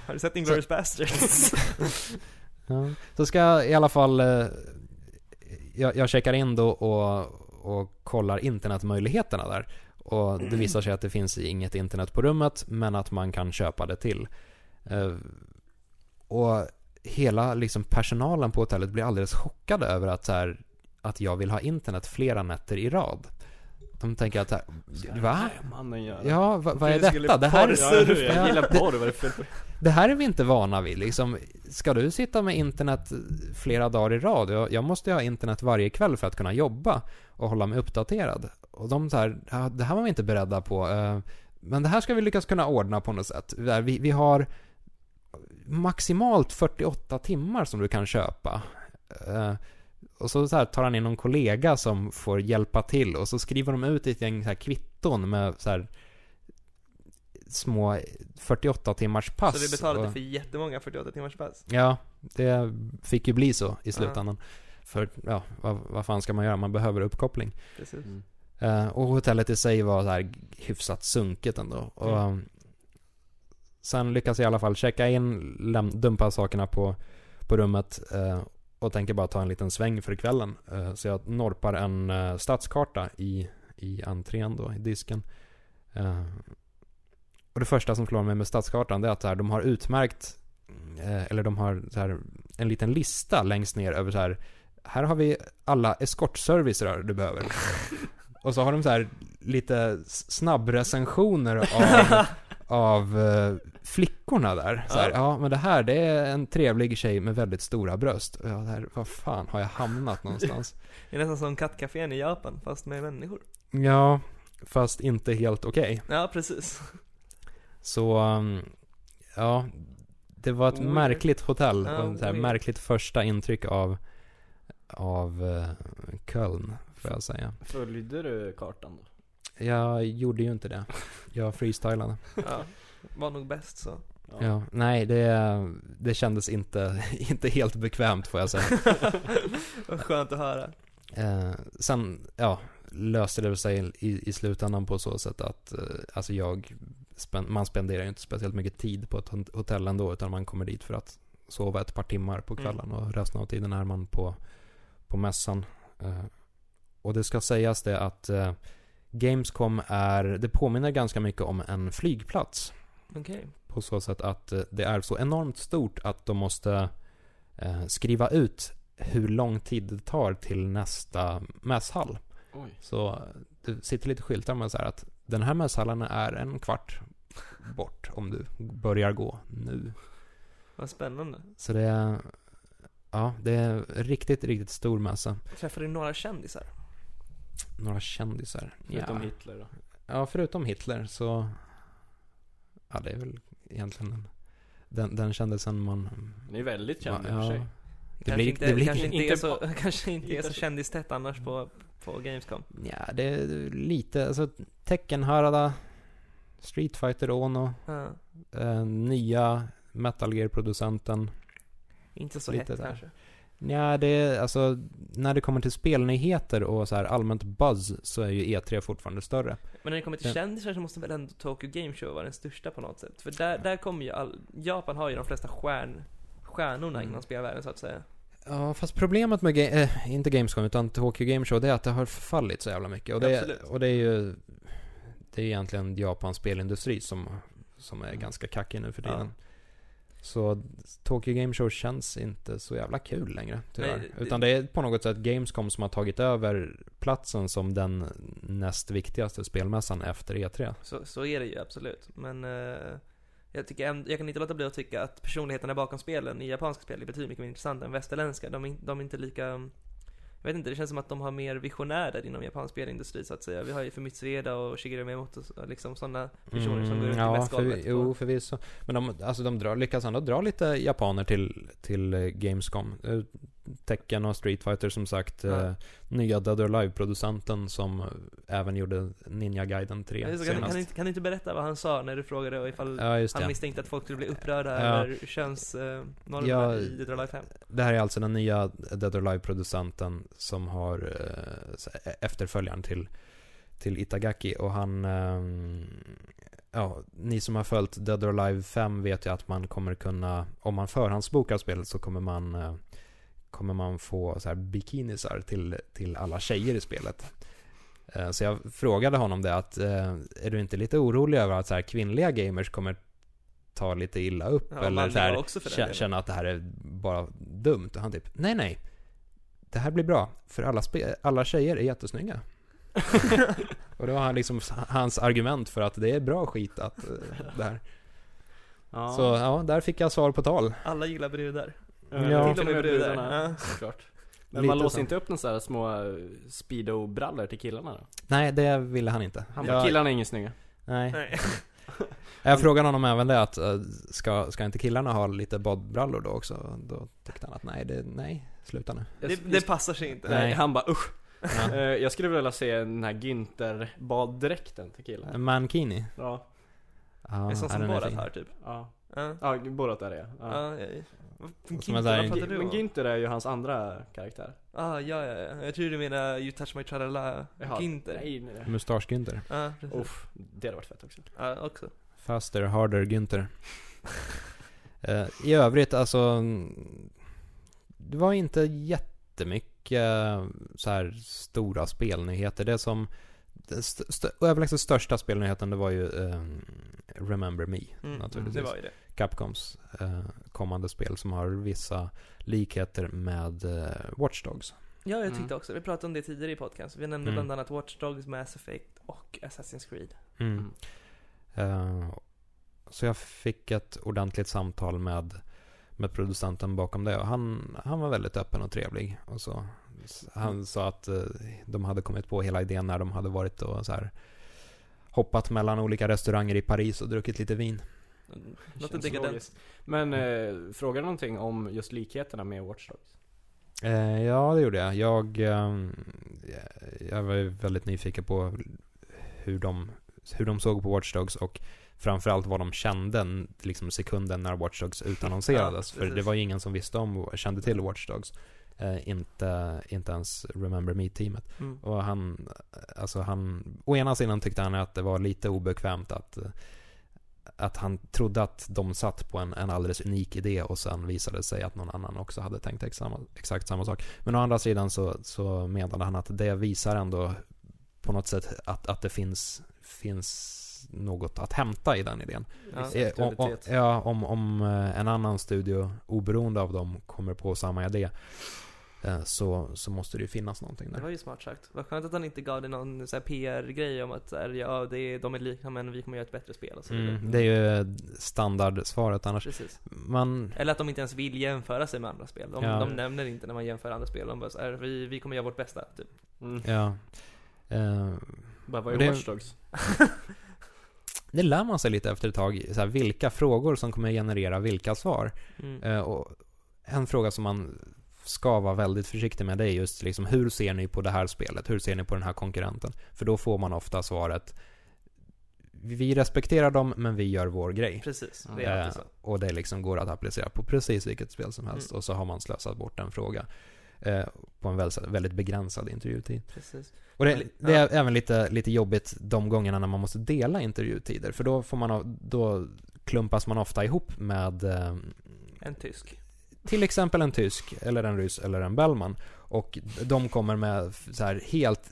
Har du sett Inglourious Basterds? Ja. Så ska jag i alla fall, eh, jag, jag checkar in då och, och kollar internetmöjligheterna där. Och det visar sig att det finns inget internet på rummet, men att man kan köpa det till. Eh, och hela liksom personalen på hotellet blir alldeles chockade över att, så här, att jag vill ha internet flera nätter i rad. De tänker att, här, va? Ja, va, vad är detta? Det här, är det här är vi inte vana vid liksom. Ska du sitta med internet flera dagar i rad? Jag, jag måste ju ha internet varje kväll för att kunna jobba och hålla mig uppdaterad. Och de så här, det här var vi inte beredda på. eh, Men det här ska vi lyckas kunna ordna på något sätt. Vi, vi har maximalt 48 timmar som du kan köpa. Och så, så här tar han in någon kollega som får hjälpa till och så skriver de ut ett gäng så här kvitton med så här små 48 timmars pass. Så vi betalade och, för jättemånga 48 timmars pass. Ja, det fick ju bli så i slutändan. För, ja, vad, vad fan ska man göra? Man behöver uppkoppling. Precis. Mm. Eh, och hotellet i sig var så här hyfsat sunket ändå. Och, Mm. um, sen lyckas jag i alla fall checka in, dumpa sakerna på, på rummet eh, och tänker bara ta en liten sväng för kvällen. Eh, så jag norpar en uh, stadskarta i, i entrén då, i disken. Eh, och det första som slår mig med stadskartan det är att här, de har utmärkt, eh, eller de har här, en liten lista längst ner över så här, här har vi alla eskortservicer du behöver. Och så har de så här lite snabbrecensioner av, av eh, flickorna där. Så här, Ja. ja. men det här det är en trevlig tjej med väldigt stora bröst. Och jag där, vad fan har jag hamnat någonstans? Det är nästan som kattcafén i Japan, fast med människor. ja, fast inte helt okej. Ja, precis. Så, um, ja. Det var ett Weird. märkligt hotell Ja, och ett här märkligt första intryck av, av uh, Köln, får jag säga. Följde du kartan då? Jag gjorde ju inte det. Jag freestylade. Ja, var nog bäst så. Ja, nej det, det kändes inte, inte helt bekvämt får jag säga. Vad skönt att höra. Eh, sen, ja, löste det sig i, i slutändan på så sätt att, eh, alltså jag, spen, man spenderar ju inte speciellt mycket tid på ett hot- hotell ändå, utan man kommer dit för att sova ett par timmar på kvällen och resten av tiden är man på, på mässan. Eh, och det ska sägas det att eh, Gamescom är, det påminner ganska mycket om en flygplats. Okej. På så sätt att eh, det är så enormt stort att de måste eh, skriva ut hur lång tid det tar till nästa mässhall. Oj. Så eh, det sitter lite skyltar med så här att den här mässhallen är en kvart bort om du börjar gå nu. Vad spännande. Så det är, ja, det är riktigt, riktigt stor mässa. Träffade du några kändisar? Några kändisar. Förutom ja. Hitler då. ja, förutom Hitler så, ja det är väl egentligen den, den, den kändisen man, Ni är väldigt kända i och för sig. Det kanske blir- inte, det blir- kanske inte, är så, på- kanske inte är så inte- kändistätt annars på, på Gamescom. Ja, det är lite, alltså Teckenharada, Street Fighter Ono, Ja. eh, nya Metal Gear-producenten. Inte så Lite hett där. kanske. Ja, det är alltså, när det kommer till spelnyheter och så här allmänt buzz så är ju E3 fortfarande större. Men när det kommer till Ja. kändisar så måste väl ändå Tokyo Game Show vara den största på något sätt? För där, där kommer ju all, Japan har ju de flesta stjärn, stjärnorna Mm. inom spelvärlden så att säga. Ja, fast problemet med, ga- eh, inte Gamescom utan Tokyo Game Show, det är att det har förfallit så jävla mycket. Och det, Absolut. och det är ju, det är egentligen Japans spelindustri som, som är ganska kackig nu för Ja. Så Tokyo Game Show känns inte så jävla kul längre, tyvärr. Nej, det- Utan det är på något sätt Gamescom som har tagit över platsen som den näst viktigaste spelmässan efter E E3. Så, så är det ju absolut. Men eh, jag, tycker, jag kan inte låta bli att tycka att personligheterna bakom spelen i japanska spel är betydligt mycket mer intressanta än västerländska. De, de är inte lika jag vet inte, det känns som att de har mer visionärer inom japansk spelindustri så att säga. Vi har ju Famitsu Ueda och Shigeru Miyamoto, liksom sådana personer som går ut i Mm, mässgolvet. för, jo, förvisso. Men de, alltså de drar, lyckas ändå dra lite japaner till, till eh, Gamescom. Eh, Tekken och Street Fighter som sagt. Ja. Eh, nya Dead or Alive-producenten som eh, även gjorde Ninja Gaiden 3 Ja, senast. kan, kan, kan du inte berätta vad han sa när du frågade ifall Ja, han det. misstänkte att folk skulle bli upprörda över könsnormerna Ja. i Dead or Alive 5? Det här är alltså den nya Dead or Alive-producenten som har eh, så- efterföljaren till, till Itagaki och han ehm, Ja, ni som har följt Dead or Alive 5 vet ju att man kommer kunna, om man förhandsbokar spelet så kommer man eh, Kommer man få så här bikinisar till, till alla tjejer i spelet. Eh, Så jag frågade honom det att, eh, är du inte lite orolig över att så här kvinnliga gamers kommer ta lite illa upp? Ja, eller så här, känna att det här är bara dumt? Och han typ, nej nej. Det här blir bra, för alla, spe- alla tjejer är jättesnygga. och det var han liksom hans argument för att det är bra skit att eh, det här. Ja. Så ja, där fick jag svar på tal. Alla gillar brudar. Ja, till och med brudar. brudarna, Ja. såklart. Men Lite man låser så. inte upp några sådana små eh, speedo-brallor till killarna då? Nej, det ville han inte. Han bara, Jag- killarna är inget snygga. Nej. Nej. Jag frågade honom även det att, eh, ska, ska inte killarna ha lite badbrallor då också? Då tyckte han att nej, det, nej. sluta nu. Det, det passar sig inte. Nej, han bara usch. Ja. Eh, jag skulle vilja se den här Günther baddräkten till killen. Mankini. Ja. Ja, en sån som Borat har typ. Ja, Ja. ja Borat är det ja. Ja, ja. Där vad i- pratar du Men? Günther är ju hans andra karaktär. Ah, ja, ja, ja. Jag tror du menar You touch my tralala Ginter. Nej, nej. Mustasch-Günther. Ja, precis. Uff, det hade varit fett också. Ja, också. Faster, harder, Günther. Eh, I övrigt, alltså... mm, Det var inte jättemycket eh, så här stora spelnyheter. Det som... Den st- st- överlägset största spelnyheten det var ju eh, Remember Me, Mm, naturligtvis. Det var ju det. Capcoms eh, kommande spel som har vissa likheter med eh, Watch Dogs. Ja, jag tyckte Mm. också. Vi pratade om det tidigare i podcast. Vi nämnde Mm. bland annat Watch Dogs, Mass Effect och Assassin's Creed. Mm. Eh, så jag fick ett ordentligt samtal med, med producenten bakom det och han, han var väldigt öppen och trevlig. Och så, han sa att de hade kommit på hela idén när de hade varit och så här hoppat mellan olika restauranger i Paris och druckit lite vin. Något Känns dekadent. Men eh, fråga någonting om just likheterna med Watch Dogs. Eh, ja, det gjorde jag. Jag, ehm, jag var ju väldigt nyfiken på hur de, hur de såg på Watch Dogs och framförallt vad de kände liksom sekunden när Watch Dogs utannonserades. Ja, för det var ju ingen som visste om, kände till Watch Dogs. Eh, inte, inte ens Remember Me-teamet. Mm. Och han, alltså han, å ena sidan tyckte han att det var lite obekvämt att, eh, att han trodde att de satt på en, en alldeles unik idé och sen visade det sig att någon annan också hade tänkt exakt samma, exakt samma sak. Men å andra sidan så, så menade han att det visar ändå på något sätt att, att det finns, finns något att hämta i den idén. Ja. Eh, om, om, ja, om, om eh, en annan studio, oberoende av dem, kommer på samma idé så, så måste det ju finnas någonting Det där. var ju smart sagt. Vad skönt att han inte gav det någon så här PR-grej om att så här, ja, det är, de är lika men vi kommer göra ett bättre spel och så. Mm, det är ju standardsvaret annars. Precis. Man, Eller att de inte ens vill jämföra sig med andra spel. De, Ja. de nämner inte när man jämför andra spel. De bara så här, vi, vi kommer göra vårt bästa, typ. Mm. ja. Eh, Bara, vad är Det- Watch Dogs? det lär man sig lite efter ett tag, så här, vilka frågor som kommer generera vilka svar. Mm. Eh, och en fråga som man ska vara väldigt försiktig med det är just liksom, hur ser ni på det här spelet? Hur ser ni på den här konkurrenten? För då får man ofta svaret vi respekterar dem, men vi gör vår grej. Precis, det är alltid Eh, så. och det liksom går att applicera på precis vilket spel som helst. Mm. Och så har man slösat bort en fråga eh, på en väldigt, begränsad intervjutid. Precis. Och det, det är ja. även lite, lite jobbigt de gångerna när man måste dela intervjutider. För då, får man, då klumpas man ofta ihop med eh, En tysk. Till exempel en tysk, eller en ryss, eller en Bellman. Och de kommer med så här helt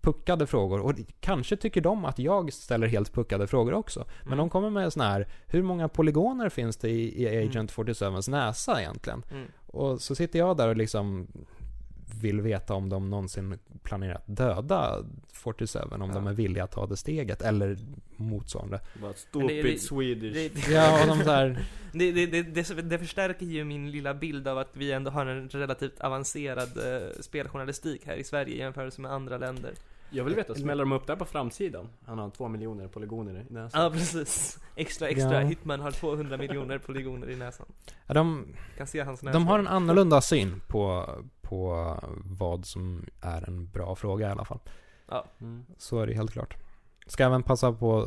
puckade frågor. Och kanske tycker de att jag ställer helt puckade frågor också. Men Mm. de kommer med såna här, hur många polygoner finns det i, i Mm. Agent 47s näsa egentligen? Mm. Och så sitter jag där och liksom vill veta om de någonsin planerar att döda 47, om Ja. de är villiga att ta det steget, eller motsvarande. Bara det- stupid det- Swedish. Det, Ja, och de så här, det, det, det, det, det förstärker ju min lilla bild av att vi ändå har en relativt avancerad eh, speljournalistik här i Sverige i jämförelse med andra länder. Jag vill veta, smäller de upp där på framsidan? Han har två miljoner polygoner i näsan. Ja, precis. Extra, extra. Ja. Hitman har 200 miljoner polygoner i näsan. ja, de, Kan se hans näsa. de har en annorlunda syn på, på vad som är en bra fråga i alla fall. Mm. Så är det helt klart. Ska även passa på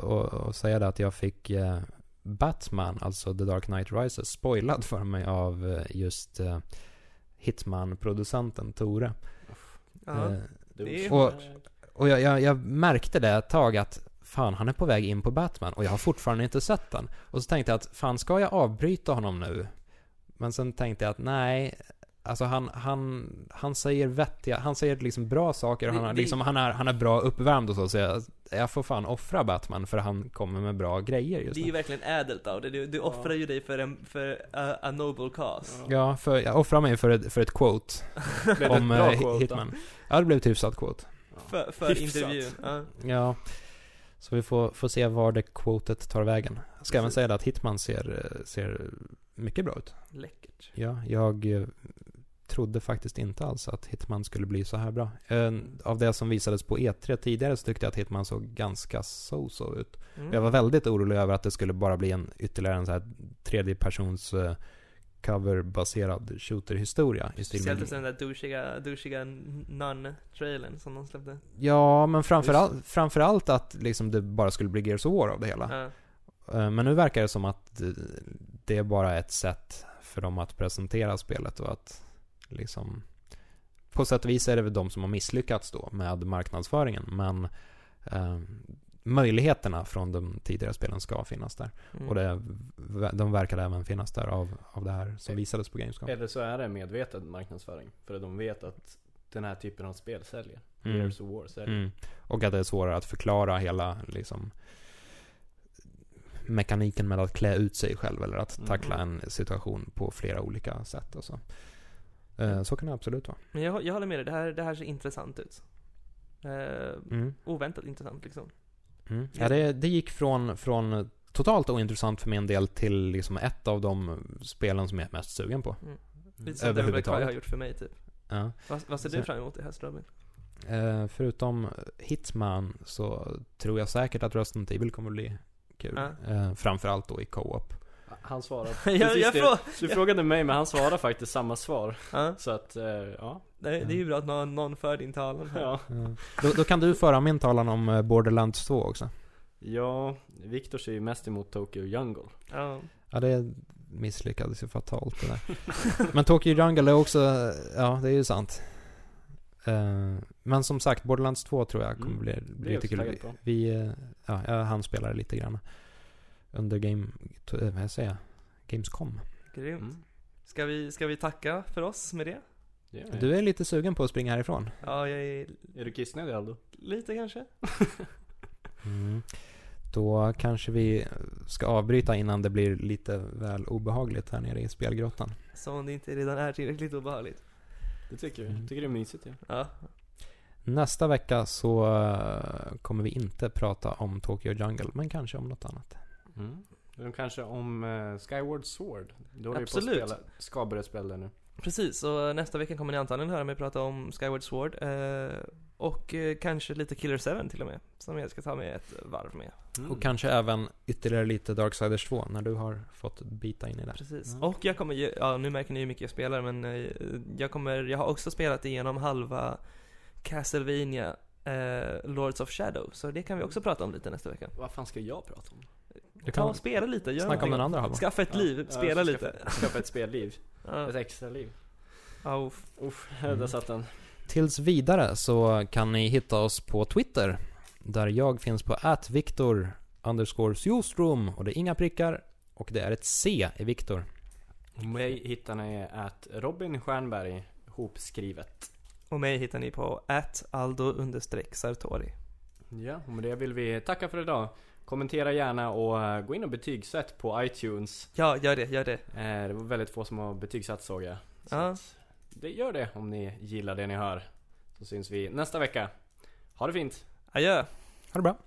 att säga det att jag fick eh, Batman, alltså The Dark Knight Rises, spoilad för mig av eh, just eh, Hitman-producenten Tore. Ja. Eh, Det är- Och- och jag, jag, jag märkte det ett tag att fan, han är på väg in på Batman och jag har fortfarande inte sett den. Och så tänkte jag att fan, ska jag avbryta honom nu? Men sen tänkte jag att nej, alltså han, han, han säger vettiga, han säger liksom bra saker och han, det- liksom, han, är, han är bra uppvärmd och så, så jag, jag får fan offra Batman för han kommer med bra grejer just Det är ju nu. verkligen ädelt av dig. Du, du offrar ju dig för en, för a, a noble cause. Ja, för jag offrar mig för ett, för ett quote ett om bra eh, quote? Hitman. Ja, det blev ett hyfsat quote. För, för Hyfsat. intervjun. Ja. Ja, så vi får, får se var det quotet tar vägen. Jag ska även säga det att Hitman ser, eh, ser mycket bra ut. Läckert. Ja, jag eh, trodde faktiskt inte alls att Hitman skulle bli så här bra. Eh, Av det som visades på E3 tidigare så tyckte jag att Hitman såg ganska so-so ut. Mm. Jag var väldigt orolig över att det skulle bara bli en ytterligare en så här tredje persons eh, coverbaserad shooter-historia i stil Speciellt efter den där douchiga, douchiga Nun-trailern som de släppte. Ja, men framförallt, framförallt att liksom det bara skulle bli Gears of War av det hela. Eh, Men nu verkar det som att det är bara ett sätt för dem att presentera spelet och att liksom på sätt och vis är det väl de som har misslyckats då med marknadsföringen men eh, möjligheterna från de tidigare spelen ska finnas där. Mm. Och det, de verkade även finnas där av, av det här som visades på Gamescom. Eller så är det medveten marknadsföring. För att de vet att den här typen av spel säljer. Mm. Gears of War säljer. Mm. Och att det är svårare att förklara hela liksom mekaniken med att klä ut sig själv eller att Mm. tackla en situation på flera olika sätt och så. Eh, Så kan det absolut vara. Men jag, jag håller med dig, det här, det här ser intressant ut. Eh, Mm. oväntat intressant liksom. Mm. Ja, det, det gick från, från totalt ointressant för min del till liksom ett av de spelen som jag är mest sugen på. Lite som Devil May Cry Överhuvudtaget. har gjort för mig typ. Ja. Vad, vad ser du Så- fram emot i höst Robin? Eh, förutom Hitman så tror jag säkert att Resident Evil kommer bli kul. Ja. Eh, framförallt då i co-op. Han svarade jag, precis jag det. frå- Du frågade mig men han svarade faktiskt samma svar. ja, Så att, eh, ja. Det, det är ju bra att någon, någon för din talan här. Ja, då, då kan du föra min talan om eh, Borderlands 2 också. ja Viktor ser ju mest emot Tokyo Jungle. Ja. Ja, det misslyckades ju fatalt det där. Men Tokyo Jungle är också, ja det är ju sant. Eh, men som sagt, Borderlands 2 tror jag kommer Mm. bli, Det bli taggad på. Vi, eh, ja, jag hann spela lite grann. Under game, vad säger jag? Gamescom. Grymt. Mm. Ska vi, ska vi tacka för oss med det? Du är lite sugen på att springa härifrån. Ja, jag är Är du kissnödig Aldo? lite kanske. Mm. Då kanske vi ska avbryta innan det blir lite väl obehagligt här nere i spelgrottan. Som om det inte redan är tillräckligt obehagligt. Det tycker du? Mm. Tycker det är mysigt ja. Ja. Nästa vecka så eh, kommer vi inte prata om Tokyo Jungle, men kanske om något annat. Mm. Kanske om uh, Skyward Sword. Då är Absolut. att spela Skaberespel där nu. Precis, så nästa vecka kommer ni antagligen höra mig prata om Skyward Sword. Eh, och eh, kanske lite Killer 7 till och med. Som jag ska ta med ett varv med. Mm. Och kanske även ytterligare lite Darksiders 2 när du har fått bita in i det. Precis. Mm. Och jag kommer ju, ja nu märker ni hur mycket jag spelar men eh, jag kommer, jag har också spelat igenom halva Castlevania eh, Lords of Shadow. Så det kan vi också prata om lite nästa vecka. Vad fan ska jag prata om? Du Ta kan och spela lite, gör snacka om den andra halvan. Skaffa ett liv, Ja, spela jag ska lite. Skaffa, skaffa ett spelliv. Ett extra liv. Ja, uff. Uff, Mm. där satt den. Tills vidare så kan ni hitta oss på Twitter. Där jag finns på atviktor underscore Sjostrom och det är inga prickar och det är ett C i Viktor. Och mig hittar ni att Robin Stjernberg, hopskrivet. Och mig hittar ni på aldo sartori. Ja, och med det vill vi tacka för idag. Kommentera gärna och eh, gå in och betygsätt på iTunes. Ja, gör det, gör det. Eh, Det var väldigt få som har betygsatt såg jag. Så Ja. att det gör det om ni gillar det ni hör. Så syns vi nästa vecka. Ha det fint! Adjö. Ha det bra.